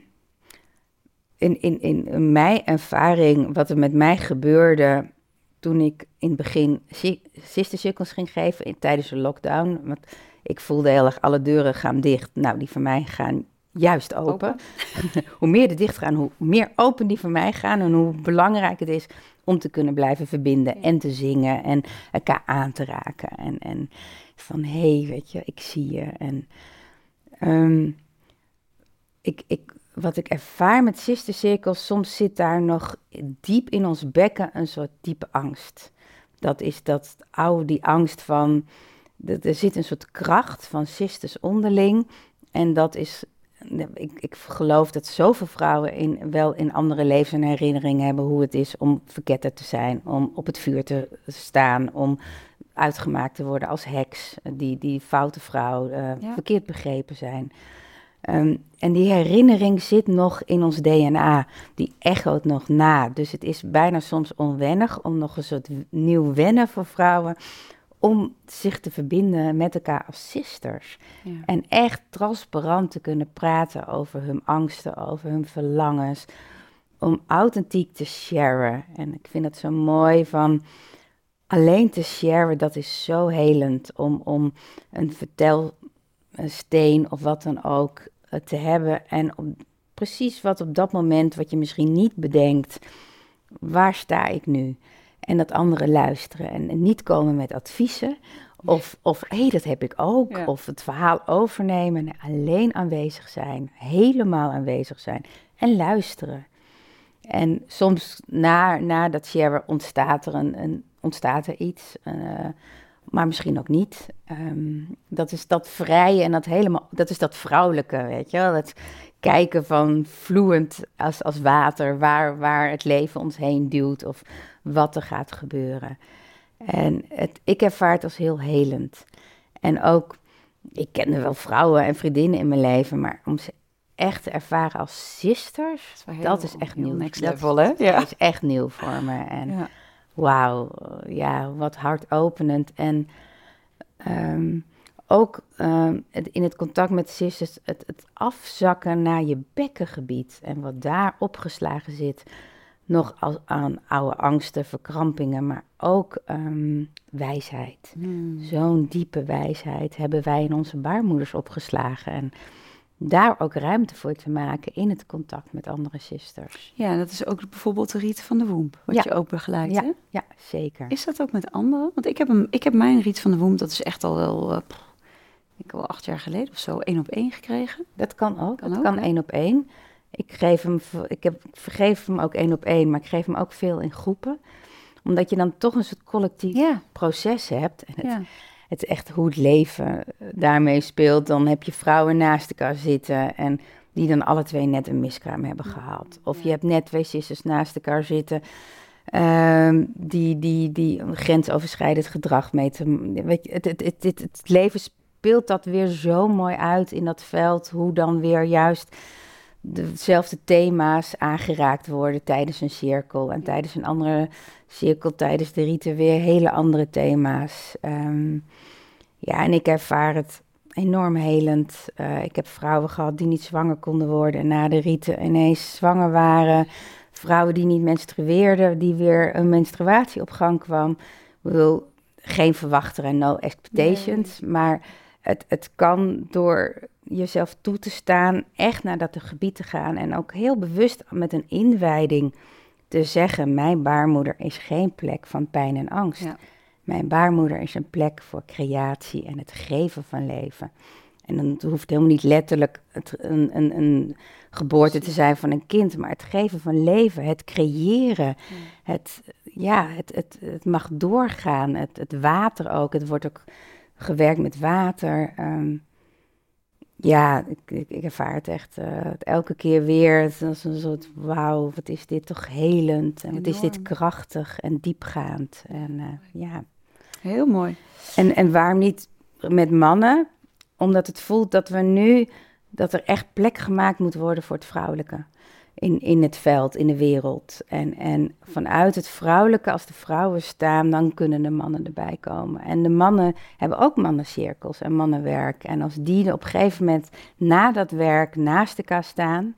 in, in, in mijn ervaring, wat er met mij gebeurde toen ik in het begin si- sistercirkels ging geven in, tijdens de lockdown. Want ik voelde heel erg, alle deuren gaan dicht. Nou, die van mij gaan juist open. hoe meer er dicht gaan, hoe meer open die van mij gaan. En hoe belangrijk het is om te kunnen blijven verbinden Ja. en te zingen en elkaar aan te raken. En, en van, hé, hey, weet je, ik zie je. En ehm, ik, ik, wat ik ervaar met sistercirkels, soms zit daar nog diep in ons bekken een soort diepe angst. Dat is dat oude, die angst van, dat er zit een soort kracht van sisters onderling. En dat is, ik, ik geloof dat zoveel vrouwen in, wel in andere levens en herinneringen hebben hoe het is om verketterd te zijn, om op het vuur te staan, om uitgemaakt te worden als heks, die, die foute vrouw, eh, Ja. verkeerd begrepen zijn. Ehm, en die herinnering zit nog in ons DNA, die echoot nog na. Dus het is bijna soms onwennig om nog een soort nieuw wennen voor vrouwen, om zich te verbinden met elkaar als sisters. Ja. En echt transparant te kunnen praten over hun angsten, over hun verlangens. Om authentiek te sharen. En ik vind het zo mooi van alleen te sharen, dat is zo helend. Om, om een vertelsteen of wat dan ook eh, te hebben. En om precies wat op dat moment, wat je misschien niet bedenkt, waar sta ik nu? En dat anderen luisteren en, en niet komen met adviezen. Of, of hé, hey, dat heb ik ook. Ja. Of het verhaal overnemen. Alleen aanwezig zijn. Helemaal aanwezig zijn. En luisteren. En soms na, na dat share ontstaat er, een, een, ontstaat er iets. eh, maar misschien ook niet. Ehm, dat is dat vrije en dat helemaal, dat is dat vrouwelijke, weet je wel. Dat kijken van vloeiend als, als water, waar, waar het leven ons heen duwt of wat er gaat gebeuren. En het, ik ervaar het als heel helend. En ook, ik kende wel vrouwen en vriendinnen in mijn leven, maar om ze echt te ervaren als sisters, dat is, echt nieuw. Next dat, level, hè? Dat is echt nieuw voor me. En Ja. wauw, ja, wat hartopenend. En ehm, ook ehm, het, in het contact met sisters, het, het afzakken naar je bekkengebied en wat daar opgeslagen zit. Nog als, aan oude angsten, verkrampingen, maar ook ehm, wijsheid. Hmm. Zo'n diepe wijsheid hebben wij in onze baarmoeders opgeslagen. En daar ook ruimte voor te maken in het contact met andere sisters. Ja, dat is ook bijvoorbeeld de riet van de womb, wat Ja. je ook begeleidt, Ja, hè? ja, zeker. Is dat ook met anderen? Want ik heb, hem, ik heb mijn riet van de womb, dat is echt al wel, eh, ik wel acht jaar geleden of zo, één op één gekregen. Dat kan ook. Kan ook, kan hè? één op één. Ik, geef hem, ik, heb, ik vergeef hem ook één op één, maar ik geef hem ook veel in groepen. Omdat je dan toch een soort collectief Ja, proces hebt. En het, ja. het is echt hoe het leven eh, daarmee speelt. Dan heb je vrouwen naast elkaar zitten en die dan alle twee net een miskraam hebben gehad. Of je hebt net twee naast elkaar zitten. ehm, die, die, die een grensoverschrijdend gedrag mee te... Weet je, het, het, het, het, het leven speelt dat weer zo mooi uit in dat veld. Hoe dan weer juist dezelfde thema's aangeraakt worden tijdens een cirkel. En tijdens een andere cirkel, tijdens de riten, weer hele andere thema's. Ehm, ja, en ik ervaar het enorm helend. Eh, ik heb vrouwen gehad die niet zwanger konden worden en na de riten ineens zwanger waren. Vrouwen die niet menstrueerden, die weer een menstruatie op gang kwam. Ik bedoel, geen verwachter en no expectations, maar het, het kan door jezelf toe te staan, echt naar dat gebied te gaan en ook heel bewust met een inwijding te zeggen: Mijn baarmoeder is geen plek van pijn en angst. Ja. Mijn baarmoeder is een plek voor creatie en het geven van leven. En dan het hoeft helemaal niet letterlijk het, een, een, een geboorte te zijn van een kind, maar het geven van leven, het creëren, het, ja, het, het, het mag doorgaan. Het, het water ook, het wordt ook gewerkt met water. Ehm, ja, ik, ik, ik ervaar het echt eh, elke keer weer. Het is een soort, wauw, wat is dit toch helend. En wat is dit krachtig en diepgaand. En eh, ja, Heel mooi. en, en waarom niet met mannen? Omdat het voelt dat we nu, dat er echt plek gemaakt moet worden voor het vrouwelijke. In, in het veld, in de wereld. En, en vanuit het vrouwelijke, als de vrouwen staan, dan kunnen de mannen erbij komen. En de mannen hebben ook mannencirkels en mannenwerk. En als die op een gegeven moment na dat werk naast elkaar staan.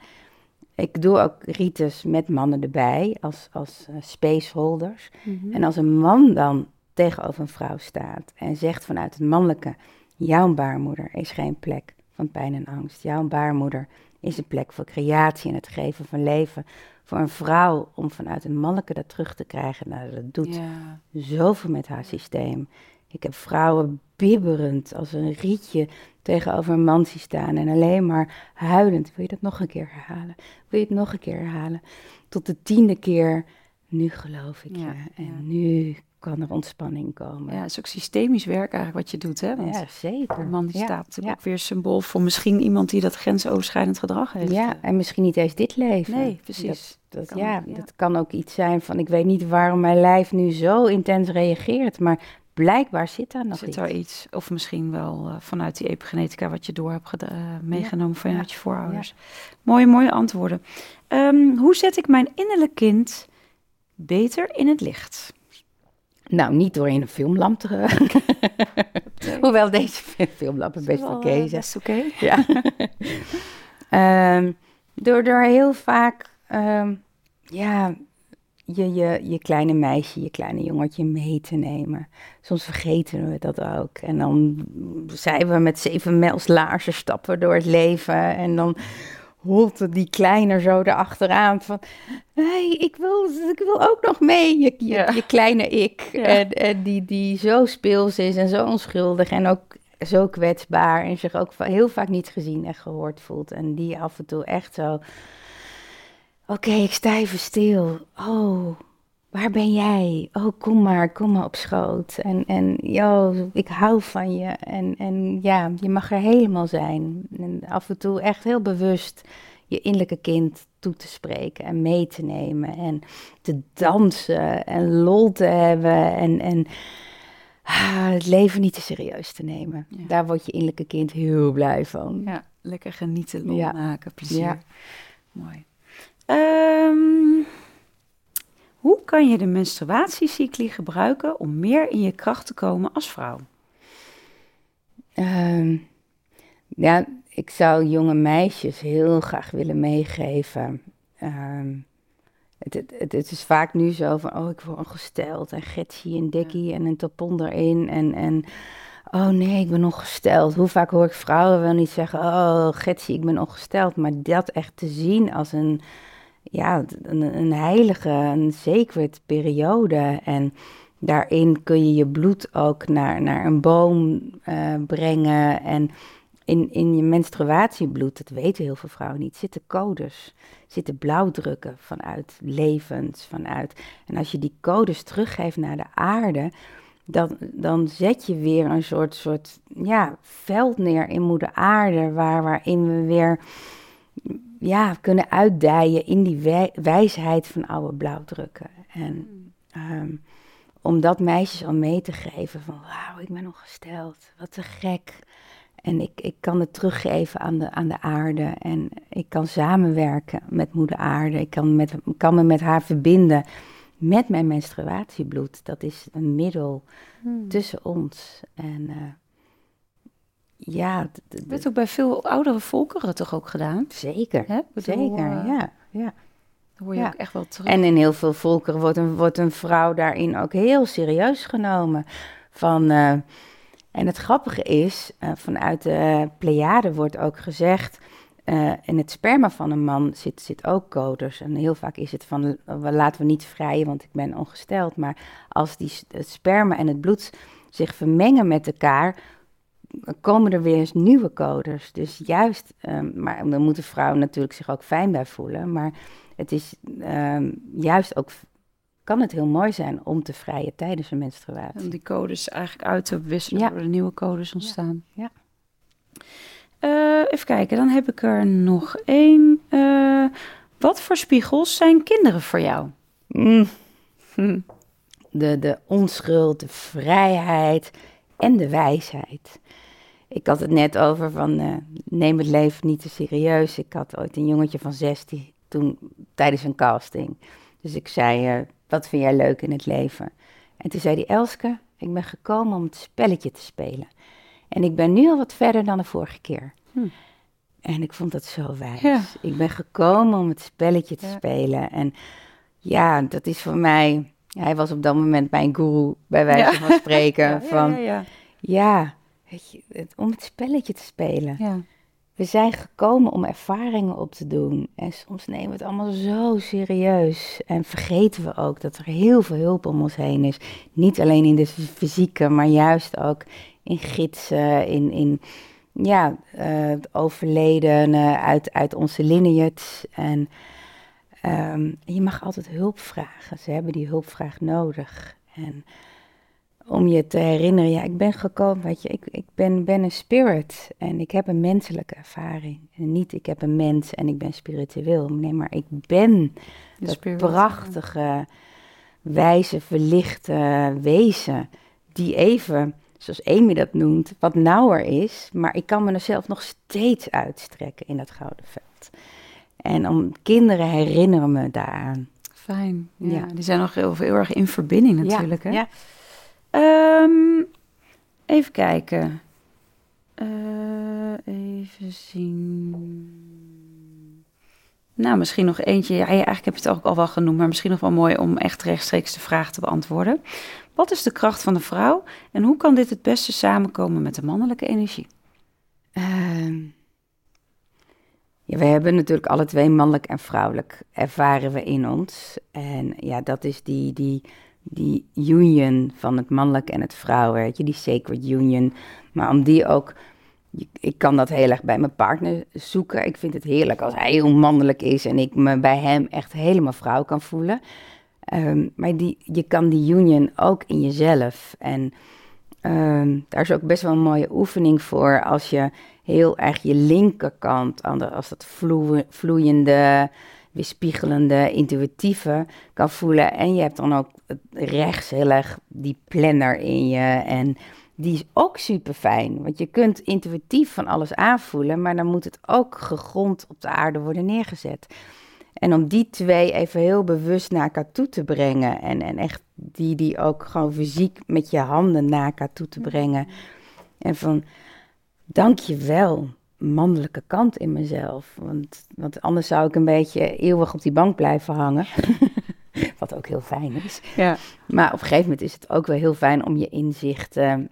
Ik doe ook rites met mannen erbij, als, als eh, spaceholders. Mhm. En als een man dan tegenover een vrouw staat en zegt vanuit het mannelijke: Jouw baarmoeder is geen plek van pijn en angst. Jouw baarmoeder is een plek voor creatie en het geven van leven. Voor een vrouw om vanuit het mannelijke dat terug te krijgen. Nou, dat doet Ja. zoveel met haar systeem. Ik heb vrouwen bibberend als een rietje tegenover een man zien staan en alleen maar huilend. Wil je dat nog een keer herhalen? Wil je het nog een keer herhalen? Tot de tiende keer, nu geloof ik Ja, je. En ja. nu kan er ontspanning komen. ja, het is ook systemisch werk eigenlijk wat je doet, hè? Want Ja, zeker. de man ja, staat ja. ook weer symbool voor misschien iemand die dat grensoverschrijdend gedrag heeft. Ja, en misschien niet eens dit leven. Nee, precies. Dat, Kan, ja, ja. dat kan ook iets zijn van, ik weet niet waarom mijn lijf nu zo intens reageert, maar blijkbaar zit daar nog Zit iets. er iets, of misschien wel eh, vanuit die epigenetica wat je door hebt eh, meegenomen vanuit je voorouders. Mooie, mooie antwoorden. Ehm, hoe zet ik mijn innerlijk kind beter in het licht? Nou, niet door in een filmlamp te... Hoewel deze filmlampen best Wel, oké eh, zijn. best oké. Ja. Ehm, door, door heel vaak ehm, ja, je, je, je kleine meisje, je kleine jongetje mee te nemen. Soms vergeten we dat ook. En dan zijn we met zeven mijls laarzen stappen door het leven. En dan holt die kleiner zo erachteraan van... hey, ik, wil, ik wil ook nog mee, je, je, Ja. je kleine ik. Ja. En, en die, die zo speels is en zo onschuldig en ook zo kwetsbaar... en zich ook heel vaak niet gezien en gehoord voelt. En die af en toe echt zo... Oké, ik sta even stil. Oh, waar ben jij? Oh, kom maar, kom maar op schoot. En, en yo, ik hou van je. En, en ja, je mag er helemaal zijn. En af en toe echt heel bewust je innerlijke kind toe te spreken en mee te nemen. En te dansen en lol te hebben. En, en ah, het leven niet te serieus te nemen. Daar wordt je innerlijke kind heel blij van. Ja, lekker genieten, lol maken, plezier. Ja. Mooi. Um, hoe kan je de menstruatiecycli gebruiken om meer in je kracht te komen als vrouw? Um, ja, ik zou jonge meisjes heel graag willen meegeven. Um, het, het, het, is vaak nu zo van, oh, ik word ongesteld. En Getsie en Dikkie en een tapon erin. En, en oh nee, ik ben ongesteld. Hoe vaak hoor ik vrouwen wel niet zeggen, oh, Getsie, ik ben ongesteld. Maar dat echt te zien als een ja, een, een heilige, een sacred periode. En daarin kun je je bloed ook naar, naar een boom uh, brengen. En in, in je menstruatiebloed, dat weten heel veel vrouwen niet, zitten codes, zitten blauwdrukken vanuit levens, vanuit. En als je die codes teruggeeft naar de aarde, dan, dan zet je weer een soort, soort ja, veld neer in moeder aarde, waar, waarin we weer ja, kunnen uitdijen in die wijsheid van oude blauwdrukken. En um, om dat meisjes al mee te geven van wauw, ik ben ongesteld, wat te gek. En ik, ik kan het teruggeven aan de, aan de aarde. En ik kan samenwerken met moeder aarde. Ik kan, met, kan me met haar verbinden met mijn menstruatiebloed. Dat is een middel hmm. tussen ons. En uh, ja. Dat werd ook bij veel oudere volkeren toch ook gedaan? Zeker, Hè? zeker, uh, ja. ja. Dan hoor je ook echt wel terug. En in heel veel volkeren wordt een, wordt een vrouw daarin ook heel serieus genomen. Van, uh, en het grappige is, uh, vanuit de Pleiade wordt ook gezegd... Uh, in het sperma van een man zit, zit ook coders. En heel vaak is het van, laten we niet vrijen, want ik ben ongesteld. Maar als die, het sperma en het bloed zich vermengen met elkaar komen er weer eens nieuwe coders. Dus juist, um, maar dan moeten vrouwen natuurlijk zich ook fijn bij voelen. Maar het is um, juist ook, kan het heel mooi zijn om te vrijen tijdens een menstruatie. Om die codes eigenlijk uit te wisselen, ja. er nieuwe codes ontstaan. Ja. Uh, even kijken, dan heb ik er nog één. Uh, wat voor spiegels zijn kinderen voor jou? Mm. De, de onschuld, de vrijheid en de wijsheid. Ik had het net over van uh, neem het leven niet te serieus. Ik had ooit een jongetje van 16 toen tijdens een casting. Dus ik zei, uh, wat vind jij leuk in het leven? En toen zei hij, Elske, ik ben gekomen om het spelletje te spelen. En ik ben nu al wat verder dan de vorige keer. Hm. En ik vond dat zo wijs. Ik ben gekomen om het spelletje te spelen. En ja, dat is voor mij... Hij was op dat moment mijn guru, bij wijze van spreken. van, ja, Weet je, het, om het spelletje te spelen. Ja. We zijn gekomen om ervaringen op te doen. En soms nemen we het allemaal zo serieus. En vergeten we ook dat er heel veel hulp om ons heen is. Niet alleen in de fysieke, maar juist ook in gidsen, in, in ja, uh, overleden uit, uit onze lineage. En um, je mag altijd hulp vragen. Ze hebben die hulpvraag nodig. En om je te herinneren, ja, ik ben gekomen, weet je, ik, ik ben, ben een spirit en ik heb een menselijke ervaring. En niet ik heb een mens en ik ben spiritueel. Nee, maar ik ben dat prachtige, wijze, verlichte wezen die even, zoals Amy dat noemt, wat nauwer is. Maar ik kan mezelf nog steeds uitstrekken in dat gouden veld. En om kinderen herinneren me daaraan. Fijn, ja. Die zijn nog heel, heel erg in verbinding natuurlijk, hè? Ja. Um, even kijken. Uh, even zien. Nou, misschien nog eentje. Ja, eigenlijk heb je het ook al wel genoemd, maar misschien nog wel mooi om echt rechtstreeks de vraag te beantwoorden. Wat is de kracht van de vrouw en hoe kan dit het beste samenkomen met de mannelijke energie? Uh, ja, we hebben natuurlijk alle twee mannelijk en vrouwelijk ervaren we in ons. En ja, dat is die, die die union van het mannelijke en het vrouwelijke, die sacred union. Maar om die ook, ik kan dat heel erg bij mijn partner zoeken. Ik vind het heerlijk als hij heel mannelijk is en ik me bij hem echt helemaal vrouw kan voelen. Ehm, maar die, je kan die union ook in jezelf. En ehm, daar is ook best wel een mooie oefening voor als je heel erg je linkerkant, als dat vloeiende, weerspiegelende, intuïtieve kan voelen. En je hebt dan ook rechts heel erg die planner in je. En die is ook super fijn. Want je kunt intuïtief van alles aanvoelen, maar dan moet het ook gegrond op de aarde worden neergezet. En om die twee even heel bewust naar elkaar toe te brengen. En, en echt die, die ook gewoon fysiek met je handen naar elkaar toe te brengen. En van, dank je wel, mannelijke kant in mezelf. Want, want anders zou ik een beetje eeuwig op die bank blijven hangen. Heel fijn is. Ja. Maar op een gegeven moment is het ook wel heel fijn om je inzichten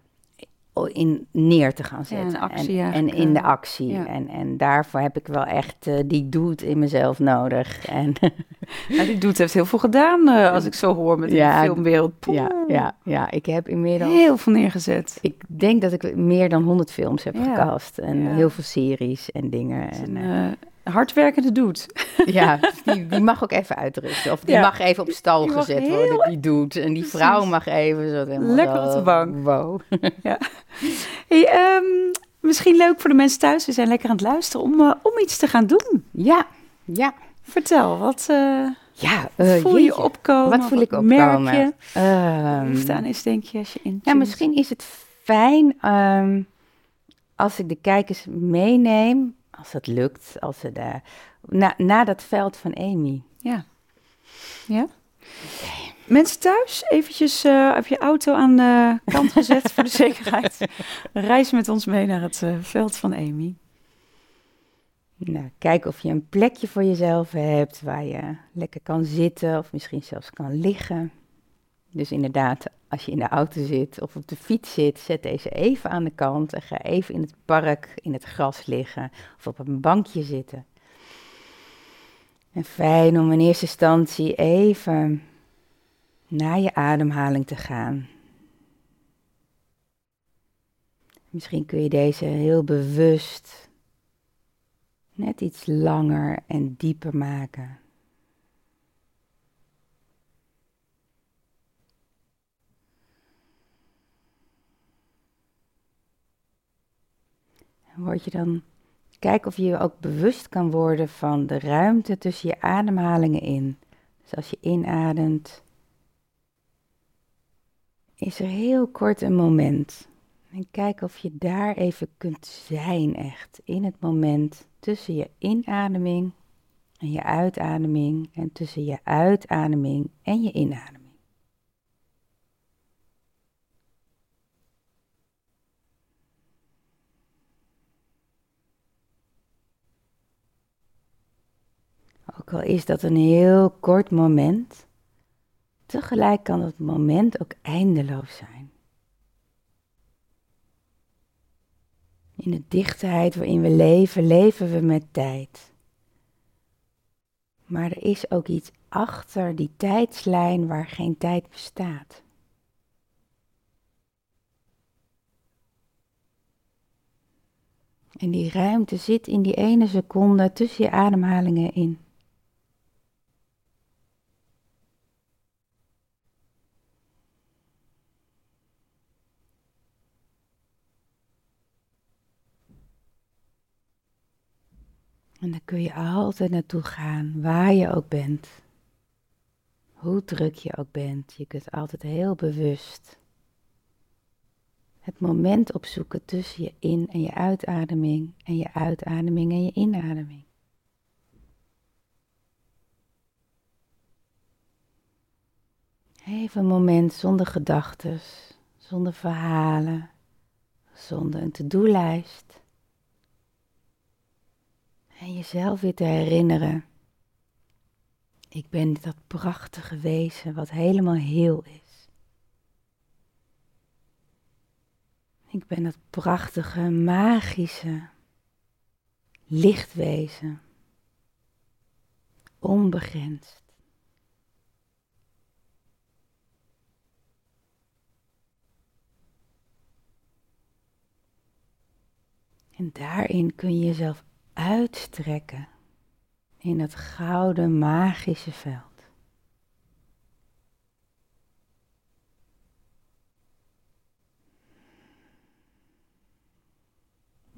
in neer te gaan zetten. Ja, actie, en, en, in de actie. En, en daarvoor heb ik wel echt uh, die doet in mezelf nodig. En ja, die doet heeft heel veel gedaan, uh, als ik zo hoor met ja, die filmbeeld. Ja, ja, ja, ik heb inmiddels... Heel veel neergezet. Ik denk dat ik meer dan 100 films heb gecast. En heel veel series en dingen. En, uh, hardwerkende doet. Ja, die, die mag ook even uitrusten. Of die mag even op stal gezet worden, die doet. En die vrouw mag even zo... Lekker op de bank. Wow. Ja. Hey, ehm, misschien leuk voor de mensen thuis, we zijn lekker aan het luisteren, om, uh, om iets te gaan doen. Ja, ja. Vertel, wat uh, ja, uh, voel je opkomen? Wat voel ik opkomen? Merk je? Um, aan is, denk je, als je in Ja, misschien is het fijn um, als ik de kijkers meeneem als dat lukt, als ze daar, na, na dat veld van Amy. Ja. Ja? Mensen thuis, eventjes uh, heb je auto aan de kant gezet voor de zekerheid. Reis met ons mee naar het uh, veld van Amy. Nou, kijk of je een plekje voor jezelf hebt waar je lekker kan zitten of misschien zelfs kan liggen. Dus inderdaad, als je in de auto zit of op de fiets zit, zet deze even aan de kant en ga even in het park in het gras liggen of op een bankje zitten. En fijn om in eerste instantie even naar je ademhaling te gaan. Misschien kun je deze heel bewust net iets langer en dieper maken. Word je dan, kijk of je je ook bewust kan worden van de ruimte tussen je ademhalingen in. Dus als je inademt, is er heel kort een moment. En kijk of je daar even kunt zijn, echt in het moment tussen je inademing en je uitademing en tussen je uitademing en je inademing. Ook al is dat een heel kort moment, tegelijk kan het moment ook eindeloos zijn. In de dichtheid waarin we leven, leven we met tijd. Maar er is ook iets achter die tijdslijn waar geen tijd bestaat. En die ruimte zit in die ene seconde tussen je ademhalingen in. En dan kun je altijd naartoe gaan, waar je ook bent. Hoe druk je ook bent, je kunt altijd heel bewust het moment opzoeken tussen je in- en je uitademing en je uitademing en je inademing. Even een moment zonder gedachten, zonder verhalen, zonder een to-do-lijst. En jezelf weer te herinneren. Ik ben dat prachtige wezen wat helemaal heel is. Ik ben dat prachtige, magische lichtwezen. Onbegrensd. En daarin kun je jezelf uitstrekken in het gouden magische veld.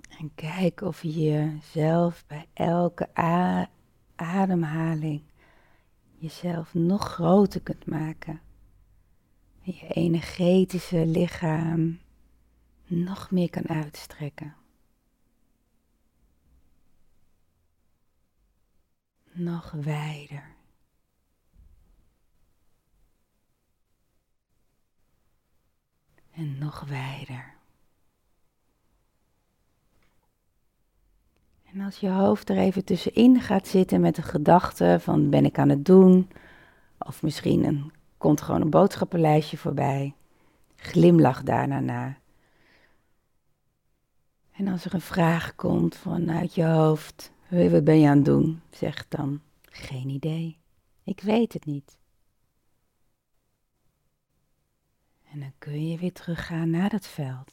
En kijk of je jezelf bij elke ademhaling jezelf nog groter kunt maken. En je energetische lichaam nog meer kan uitstrekken. Nog wijder. En nog wijder. En als je hoofd er even tussenin gaat zitten met de gedachte van ben ik aan het doen? Of misschien een, komt gewoon een boodschappenlijstje voorbij. Glimlach daarna na. En als er een vraag komt vanuit je hoofd, wat ben je aan het doen? Zeg dan, geen idee. Ik weet het niet. En dan kun je weer teruggaan naar dat veld.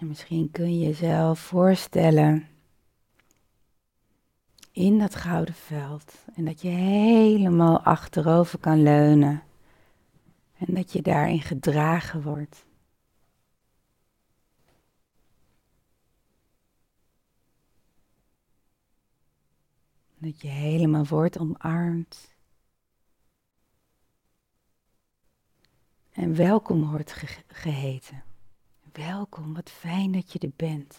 En misschien kun je jezelf voorstellen in dat gouden veld en dat je helemaal achterover kan leunen en dat je daarin gedragen wordt. Dat je helemaal wordt omarmd. En welkom wordt geheten. Welkom, wat fijn dat je er bent.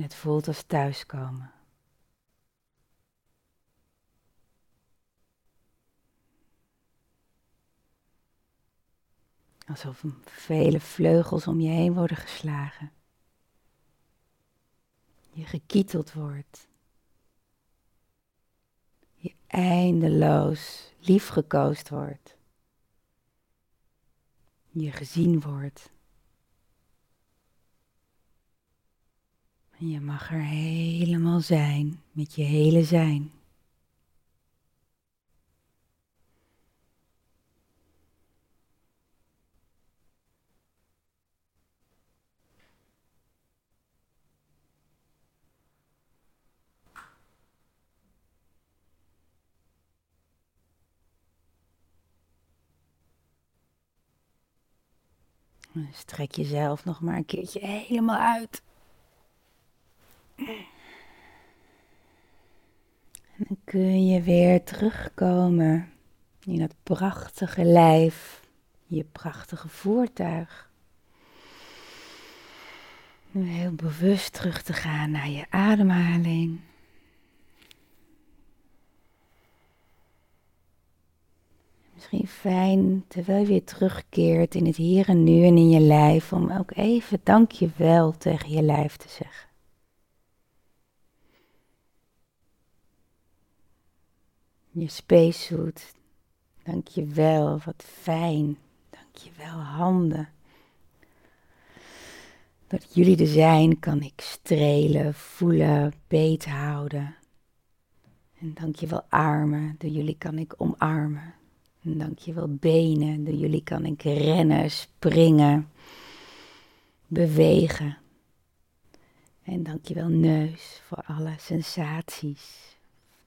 En het voelt als thuiskomen. Alsof vele vleugels om je heen worden geslagen. Je gekieteld wordt. Je eindeloos liefgekoost wordt. Je gezien wordt. Je mag er helemaal zijn met je hele zijn. Strek jezelf nog maar een keertje helemaal uit. En dan kun je weer terugkomen in dat prachtige lijf, je prachtige voertuig. Nu heel bewust terug te gaan naar je ademhaling. Misschien fijn, terwijl je weer terugkeert in het hier en nu en in je lijf, om ook even dankjewel tegen je lijf te zeggen. Je spacesuit, dankjewel, wat fijn, dankjewel handen. Dat jullie er zijn, kan ik strelen, voelen, beet houden. En dankjewel armen, door jullie kan ik omarmen. En dankjewel benen, door jullie kan ik rennen, springen, bewegen. En dankjewel neus voor alle sensaties,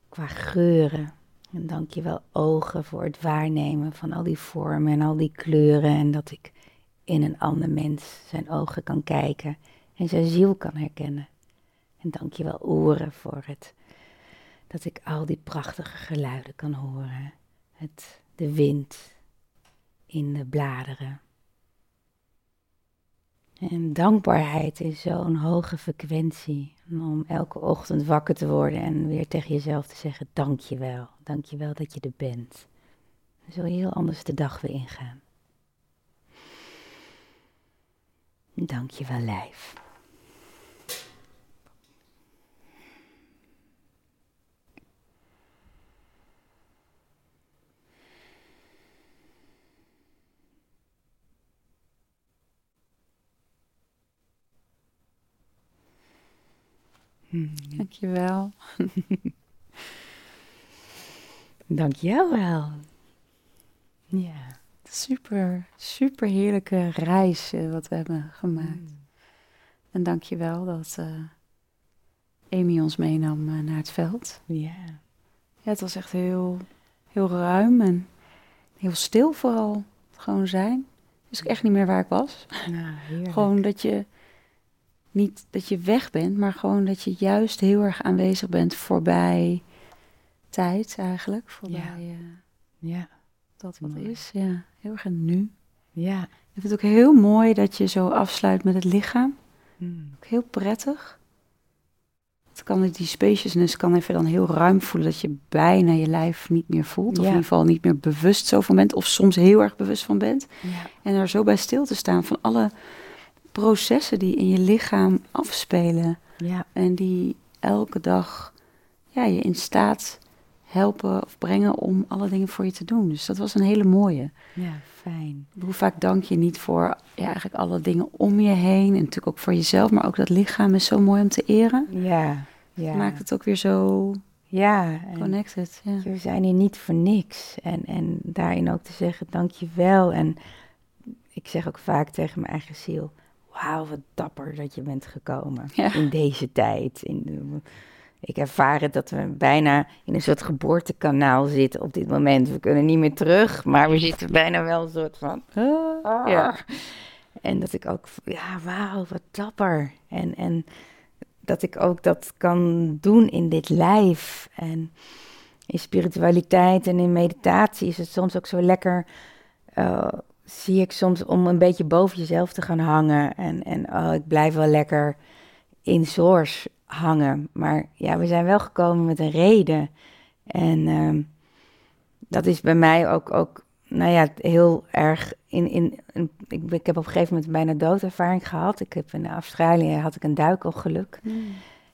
qua geuren. En dankjewel ogen voor het waarnemen van al die vormen en al die kleuren. En dat ik in een ander mens zijn ogen kan kijken en zijn ziel kan herkennen. En dankjewel oren voor het dat ik al die prachtige geluiden kan horen. Het de wind in de bladeren. En dankbaarheid is zo'n hoge frequentie om elke ochtend wakker te worden en weer tegen jezelf te zeggen: Dankjewel, dankjewel dat je er bent. Dan zul je heel anders de dag weer ingaan. Dankjewel, lijf. Dankjewel. Dankjewel wel. Ja. Super, super heerlijke reis uh, wat we hebben gemaakt. Mm. En dank je wel dat uh, Amy ons meenam uh, naar het veld. Ja. Ja, het was echt heel, heel ruim en heel stil vooral. Gewoon zijn. Dus ik echt niet meer waar ik was. Nou, gewoon dat je niet dat je weg bent, maar gewoon dat je juist heel erg aanwezig bent voorbij tijd eigenlijk. Voorbij ja. Uh, ja. dat wat is. Ja, heel erg nu. Ja. Ik vind het ook heel mooi dat je zo afsluit met het lichaam. Mm. Ook heel prettig. Het kan die spaciousness kan even dan heel ruim voelen dat je bijna je lijf niet meer voelt. Of in ieder geval niet meer bewust zo van bent. Of soms heel erg bewust van bent. Ja. En er zo bij stil te staan van alle processen die in je lichaam afspelen. Ja. En die elke dag ja, je in staat helpen of brengen om alle dingen voor je te doen. Dus dat was een hele mooie. Ja, fijn. Hoe vaak dank je niet voor ja, eigenlijk alle dingen om je heen. En natuurlijk ook voor jezelf, maar ook dat lichaam is zo mooi om te eren. Ja. Ja. Maakt het ook weer zo ja. Connected. Ja. we zijn hier niet voor niks. En, en daarin ook te zeggen, dank je wel. En ik zeg ook vaak tegen mijn eigen ziel... Wauw, wat dapper dat je bent gekomen Ja. in deze tijd. In ik ervaar het dat we bijna in een soort geboortekanaal zitten op dit moment. We kunnen niet meer terug, maar we zitten bijna wel een soort van... ah. Ja. En dat ik ook, ja, wauw, wat dapper. En, en dat ik ook dat kan doen in dit lijf. En in spiritualiteit en in meditatie is het soms ook zo lekker. eh, zie ik soms om een beetje boven jezelf te gaan hangen. En, en oh, ik blijf wel lekker in source hangen. Maar ja, we zijn wel gekomen met een reden. En ehm, dat is bij mij ook, ook nou ja, heel erg in, in, in- ik, ik heb op een gegeven moment bijna doodervaring gehad. Ik heb in Australië had ik een duikongeluk.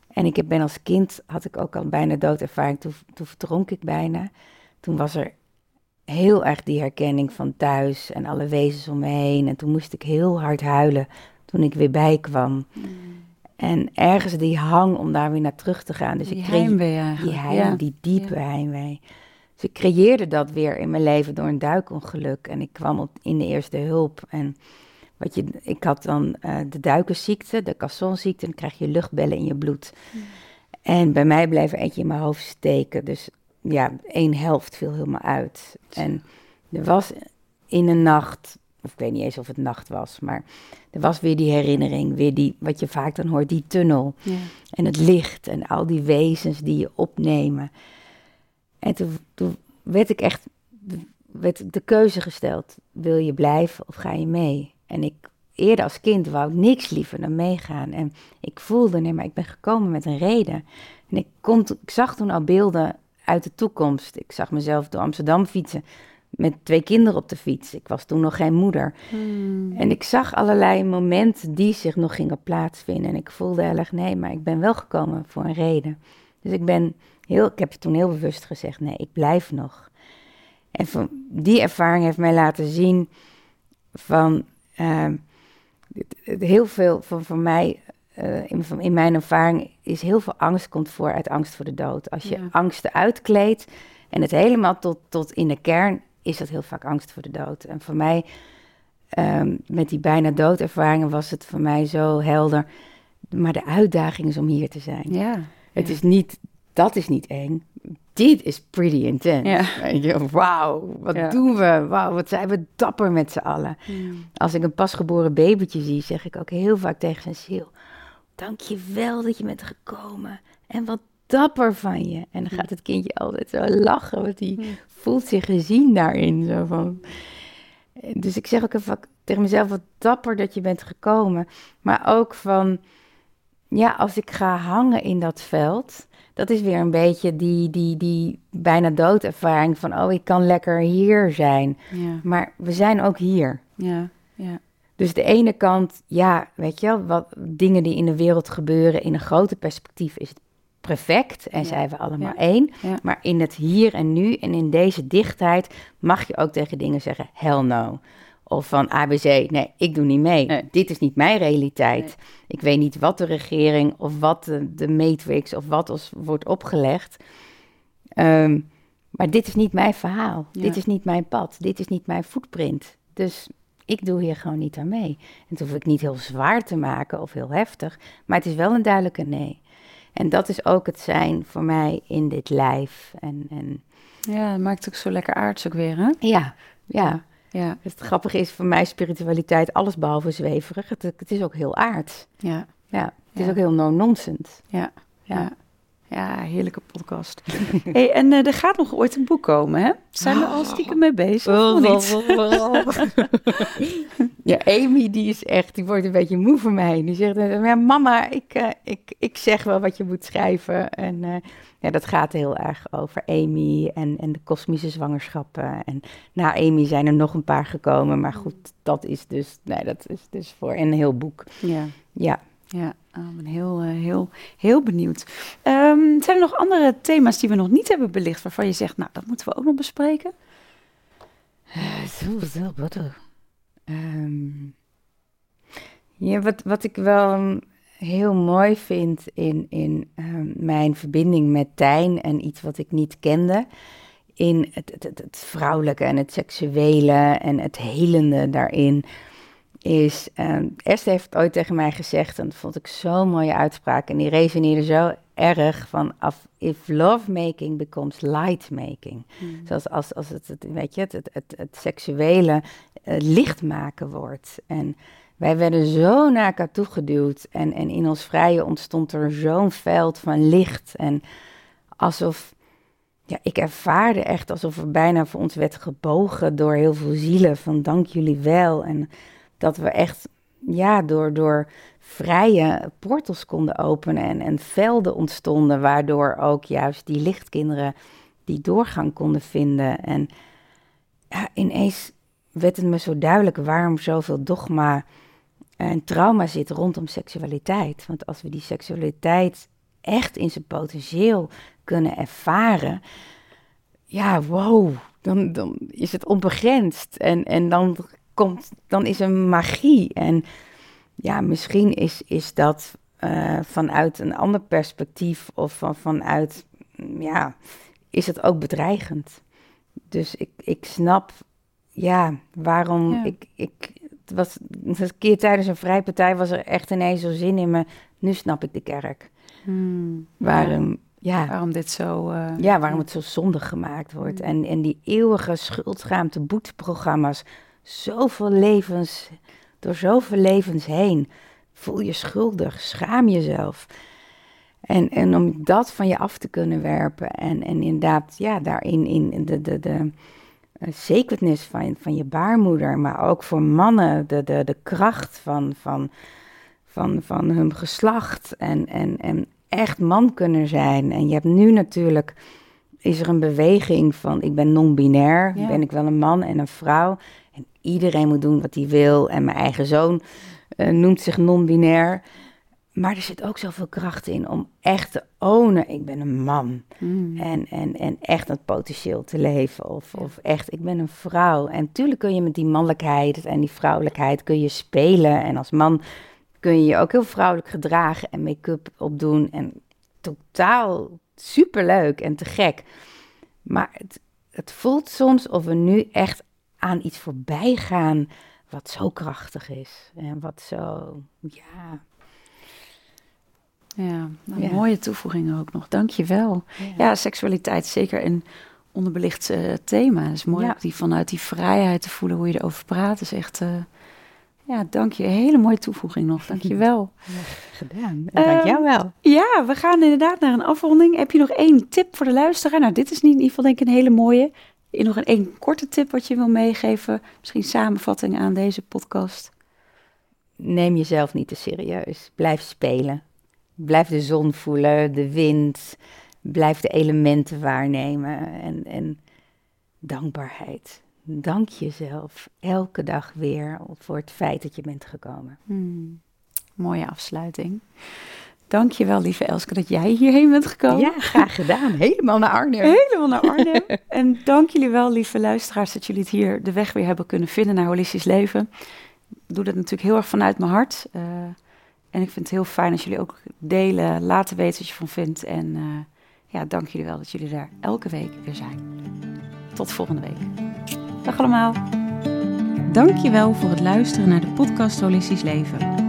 En ik heb, ben als kind, had ik ook al bijna doodervaring. Toen, toen verdronk ik bijna. Toen was er heel erg die herkenning van thuis en alle wezens om me heen. En toen moest ik heel hard huilen toen ik weer bijkwam. En ergens die hang om daar weer naar terug te gaan. Dus Die ik heimwee die eigenlijk. heim, ja. die diepe heimwee. Dus ik creëerde dat weer in mijn leven door een duikongeluk. En ik kwam op, in de eerste hulp. En wat je, ik had dan eh, de duikensziekte, de cassonziekte. Dan krijg je luchtbellen in je bloed. En bij mij bleef er eentje in mijn hoofd steken. Dus ja, één helft viel helemaal uit. En er was in een nacht, of ik weet niet eens of het nacht was, maar er was weer die herinnering, weer die, wat je vaak dan hoort, die tunnel. Ja. En het licht en al die wezens die je opnemen. En toen, toen werd ik echt, werd de keuze gesteld. Wil je blijven of ga je mee? En ik, eerder als kind wou ik niks liever dan meegaan. En ik voelde, nee, maar ik ben gekomen met een reden. En ik, kon, ik zag toen al beelden uit de toekomst. Ik zag mezelf door Amsterdam fietsen met twee kinderen op de fiets. Ik was toen nog geen moeder. Hmm. En ik zag allerlei momenten die zich nog gingen plaatsvinden. En ik voelde heel erg, nee, maar ik ben wel gekomen voor een reden. Dus ik ben heel, ik heb toen heel bewust gezegd, nee, ik blijf nog. En van, die ervaring heeft mij laten zien van het- heel veel van, van mij, eh, in, in mijn ervaring, is heel veel angst komt voor uit angst voor de dood. Als je Ja. angsten uitkleedt en het helemaal tot, tot in de kern, is dat heel vaak angst voor de dood. En voor mij, ehm, met die bijna doodervaringen, was het voor mij zo helder. Maar de uitdaging is om hier te zijn. Ja. Het Ja. is niet, dat is niet eng. Dit is pretty intense. Ja. Weet je, Wauw, wat Ja. doen we? Wauw, wat zijn we dapper met z'n allen. Hmm. Als ik een pasgeboren babytje zie, zeg ik ook heel vaak tegen zijn ziel... Dank je wel dat je bent gekomen. En wat dapper van je. En dan gaat het kindje altijd zo lachen, want die voelt zich gezien daarin. Zo van. Dus ik zeg ook even tegen mezelf, wat dapper dat je bent gekomen. Maar ook van, ja, als ik ga hangen in dat veld... Dat is weer een beetje die, die, die bijna doodervaring van... oh, ik kan lekker hier zijn. Ja. Maar we zijn ook hier. Ja. Ja. Dus de ene kant, ja, weet je wel, wat dingen die in de wereld gebeuren in een groter perspectief is het perfect en Ja. zijn we allemaal Ja. één. Ja. Maar in het hier en nu en in deze dichtheid mag je ook tegen dingen zeggen, hell no. Of van ABC, nee, ik doe niet mee. Nee. Dit is niet mijn realiteit. Nee. Ik weet niet wat de regering of wat de, de matrix of wat ons wordt opgelegd. Ehm, maar dit is niet mijn verhaal. Dit is niet mijn pad. Dit is niet mijn footprint. Dus ik doe hier gewoon niet aan mee. En dat hoef ik niet heel zwaar te maken of heel heftig, maar het is wel een duidelijke nee. En dat is ook het zijn voor mij in dit lijf. En, en Ja, dat maakt het ook zo lekker aards ook weer, hè? ja, ja. Ja, Het grappige is voor mij spiritualiteit alles behalve zweverig. Het, het is ook heel aards. ja, Ja, het is ook heel no-nonsense. ja, Ja. ja. Ja, heerlijke podcast. hey, en eh, er gaat nog ooit een boek komen, hè? Zijn we al stiekem mee bezig? of niet? ja, Amy die is echt, die wordt een beetje moe van mij. Die zegt, eh, ja, mama, ik, eh, ik, ik zeg wel wat je moet schrijven. En ja, dat gaat heel erg over Amy en, en de kosmische zwangerschappen. En na Amy zijn er nog een paar gekomen. Maar goed, dat is dus, nee, dat is dus voor een heel boek. Ja, Ja, ja. Oh, ik ben heel, eh, heel, heel benieuwd. Ehm, zijn er nog andere thema's die we nog niet hebben belicht, waarvan je zegt, nou, dat moeten we ook nog bespreken? Zo, zo, wat een- Ehm, ja, wat, wat ik wel um, heel mooi vind in, in ehm, mijn verbinding met Tijn en iets wat ik niet kende, in het, het, het, het vrouwelijke en het seksuele en het helende daarin, is, ehm Esther heeft ooit tegen mij gezegd, en dat vond ik zo'n mooie uitspraak, en die resoneerde zo erg van, af, if lovemaking becomes lightmaking. Zoals als, als het, het, weet je, het, het, het, het seksuele eh, licht maken wordt. En wij werden zo naar elkaar toegeduwd. En, en in ons vrije ontstond er zo'n veld van licht. En alsof, ja, ik ervaarde echt alsof er bijna voor ons werd gebogen door heel veel zielen. Van dank jullie wel. En dat we echt, ja, door, door vrije portals konden openen en, en velden ontstonden. Waardoor ook juist die lichtkinderen die doorgang konden vinden. En ja, ineens werd het me zo duidelijk waarom zoveel dogma en trauma zit rondom seksualiteit. Want als we die seksualiteit echt in zijn potentieel kunnen ervaren, ja, wow, dan, dan is het onbegrensd. En, en dan, komt, dan is er magie. En ja, misschien is, is dat eh, vanuit een ander perspectief of van, vanuit, ja, is het ook bedreigend. Dus ik, ik snap, ja, waarom Ja. ik, ik, het was een keer tijdens een vrijpartij was er echt ineens zo zin in me. Nu snap ik de kerk. Hmm. Waarom, ja, Waarom dit zo... eh, ja, waarom het zo zondig gemaakt wordt. En, en die eeuwige schuldschaamte boeteprogramma's. Zoveel levens, door zoveel levens heen. Voel je schuldig, schaam jezelf. En, en om dat van je af te kunnen werpen. En, en inderdaad, ja, daarin in de, de, de eh, sacredness van, van je baarmoeder. Maar ook voor mannen, de, de, de kracht van, van, van, van hun geslacht. En, en, en echt man kunnen zijn. En je hebt nu natuurlijk, is er een beweging van, ik ben non-binair. Ja. Ben ik wel een man en een vrouw. En iedereen moet doen wat hij wil. En mijn eigen zoon eh, noemt zich non-binair. Maar er zit ook zoveel kracht in om echt te ownen, ik ben een man. hmm. En, en, en echt dat potentieel te leven. Of, of echt, ik ben een vrouw. En natuurlijk kun je met die mannelijkheid en die vrouwelijkheid kun je spelen. En als man kun je je ook heel vrouwelijk gedragen en make-up opdoen. En totaal superleuk en te gek. Maar het, het voelt soms of we nu echt aan iets voorbij gaan wat zo krachtig is. En wat zo, ja... Ja, nou, Ja. mooie toevoegingen ook nog. Dank je wel. Ja, seksualiteit zeker een onderbelicht eh, thema. Het is mooi Ja. die vanuit die vrijheid te voelen hoe je erover praat. is echt, eh, ja, dank je. Hele mooie toevoeging nog. Dank je wel. Gedaan. Ehm, Dank jou wel. Ja, we gaan inderdaad naar een afronding. Heb je nog één tip voor de luisteraar? Nou, dit is niet in ieder geval denk ik een hele mooie. Nog een één korte tip wat je wil meegeven? Misschien samenvatting aan deze podcast. neem jezelf niet te serieus. Blijf spelen. Blijf de zon voelen, de wind. Blijf de elementen waarnemen. En, en dankbaarheid. Dank jezelf elke dag weer voor het feit dat je bent gekomen. Hmm, mooie afsluiting. Dank je wel, lieve Elske, dat jij hierheen bent gekomen. Ja, graag gedaan. Helemaal naar Arnhem. Helemaal naar Arnhem. en dank jullie wel, lieve luisteraars, dat jullie het hier de weg weer hebben kunnen vinden naar holistisch leven. Ik doe dat natuurlijk heel erg vanuit mijn hart. eh, en ik vind het heel fijn als jullie ook delen, laten weten wat je van vindt. En eh, ja, dank jullie wel dat jullie daar elke week weer zijn. Tot volgende week. Dag allemaal. Dankjewel voor het luisteren naar de podcast Holistisch Leven.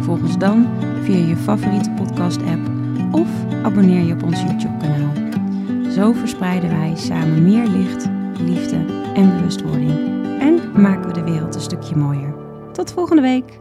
Volg ons dan via je favoriete podcast-app of abonneer je op ons YouTube-kanaal. Zo verspreiden wij samen meer licht, liefde en bewustwording en maken we de wereld een stukje mooier. Tot volgende week!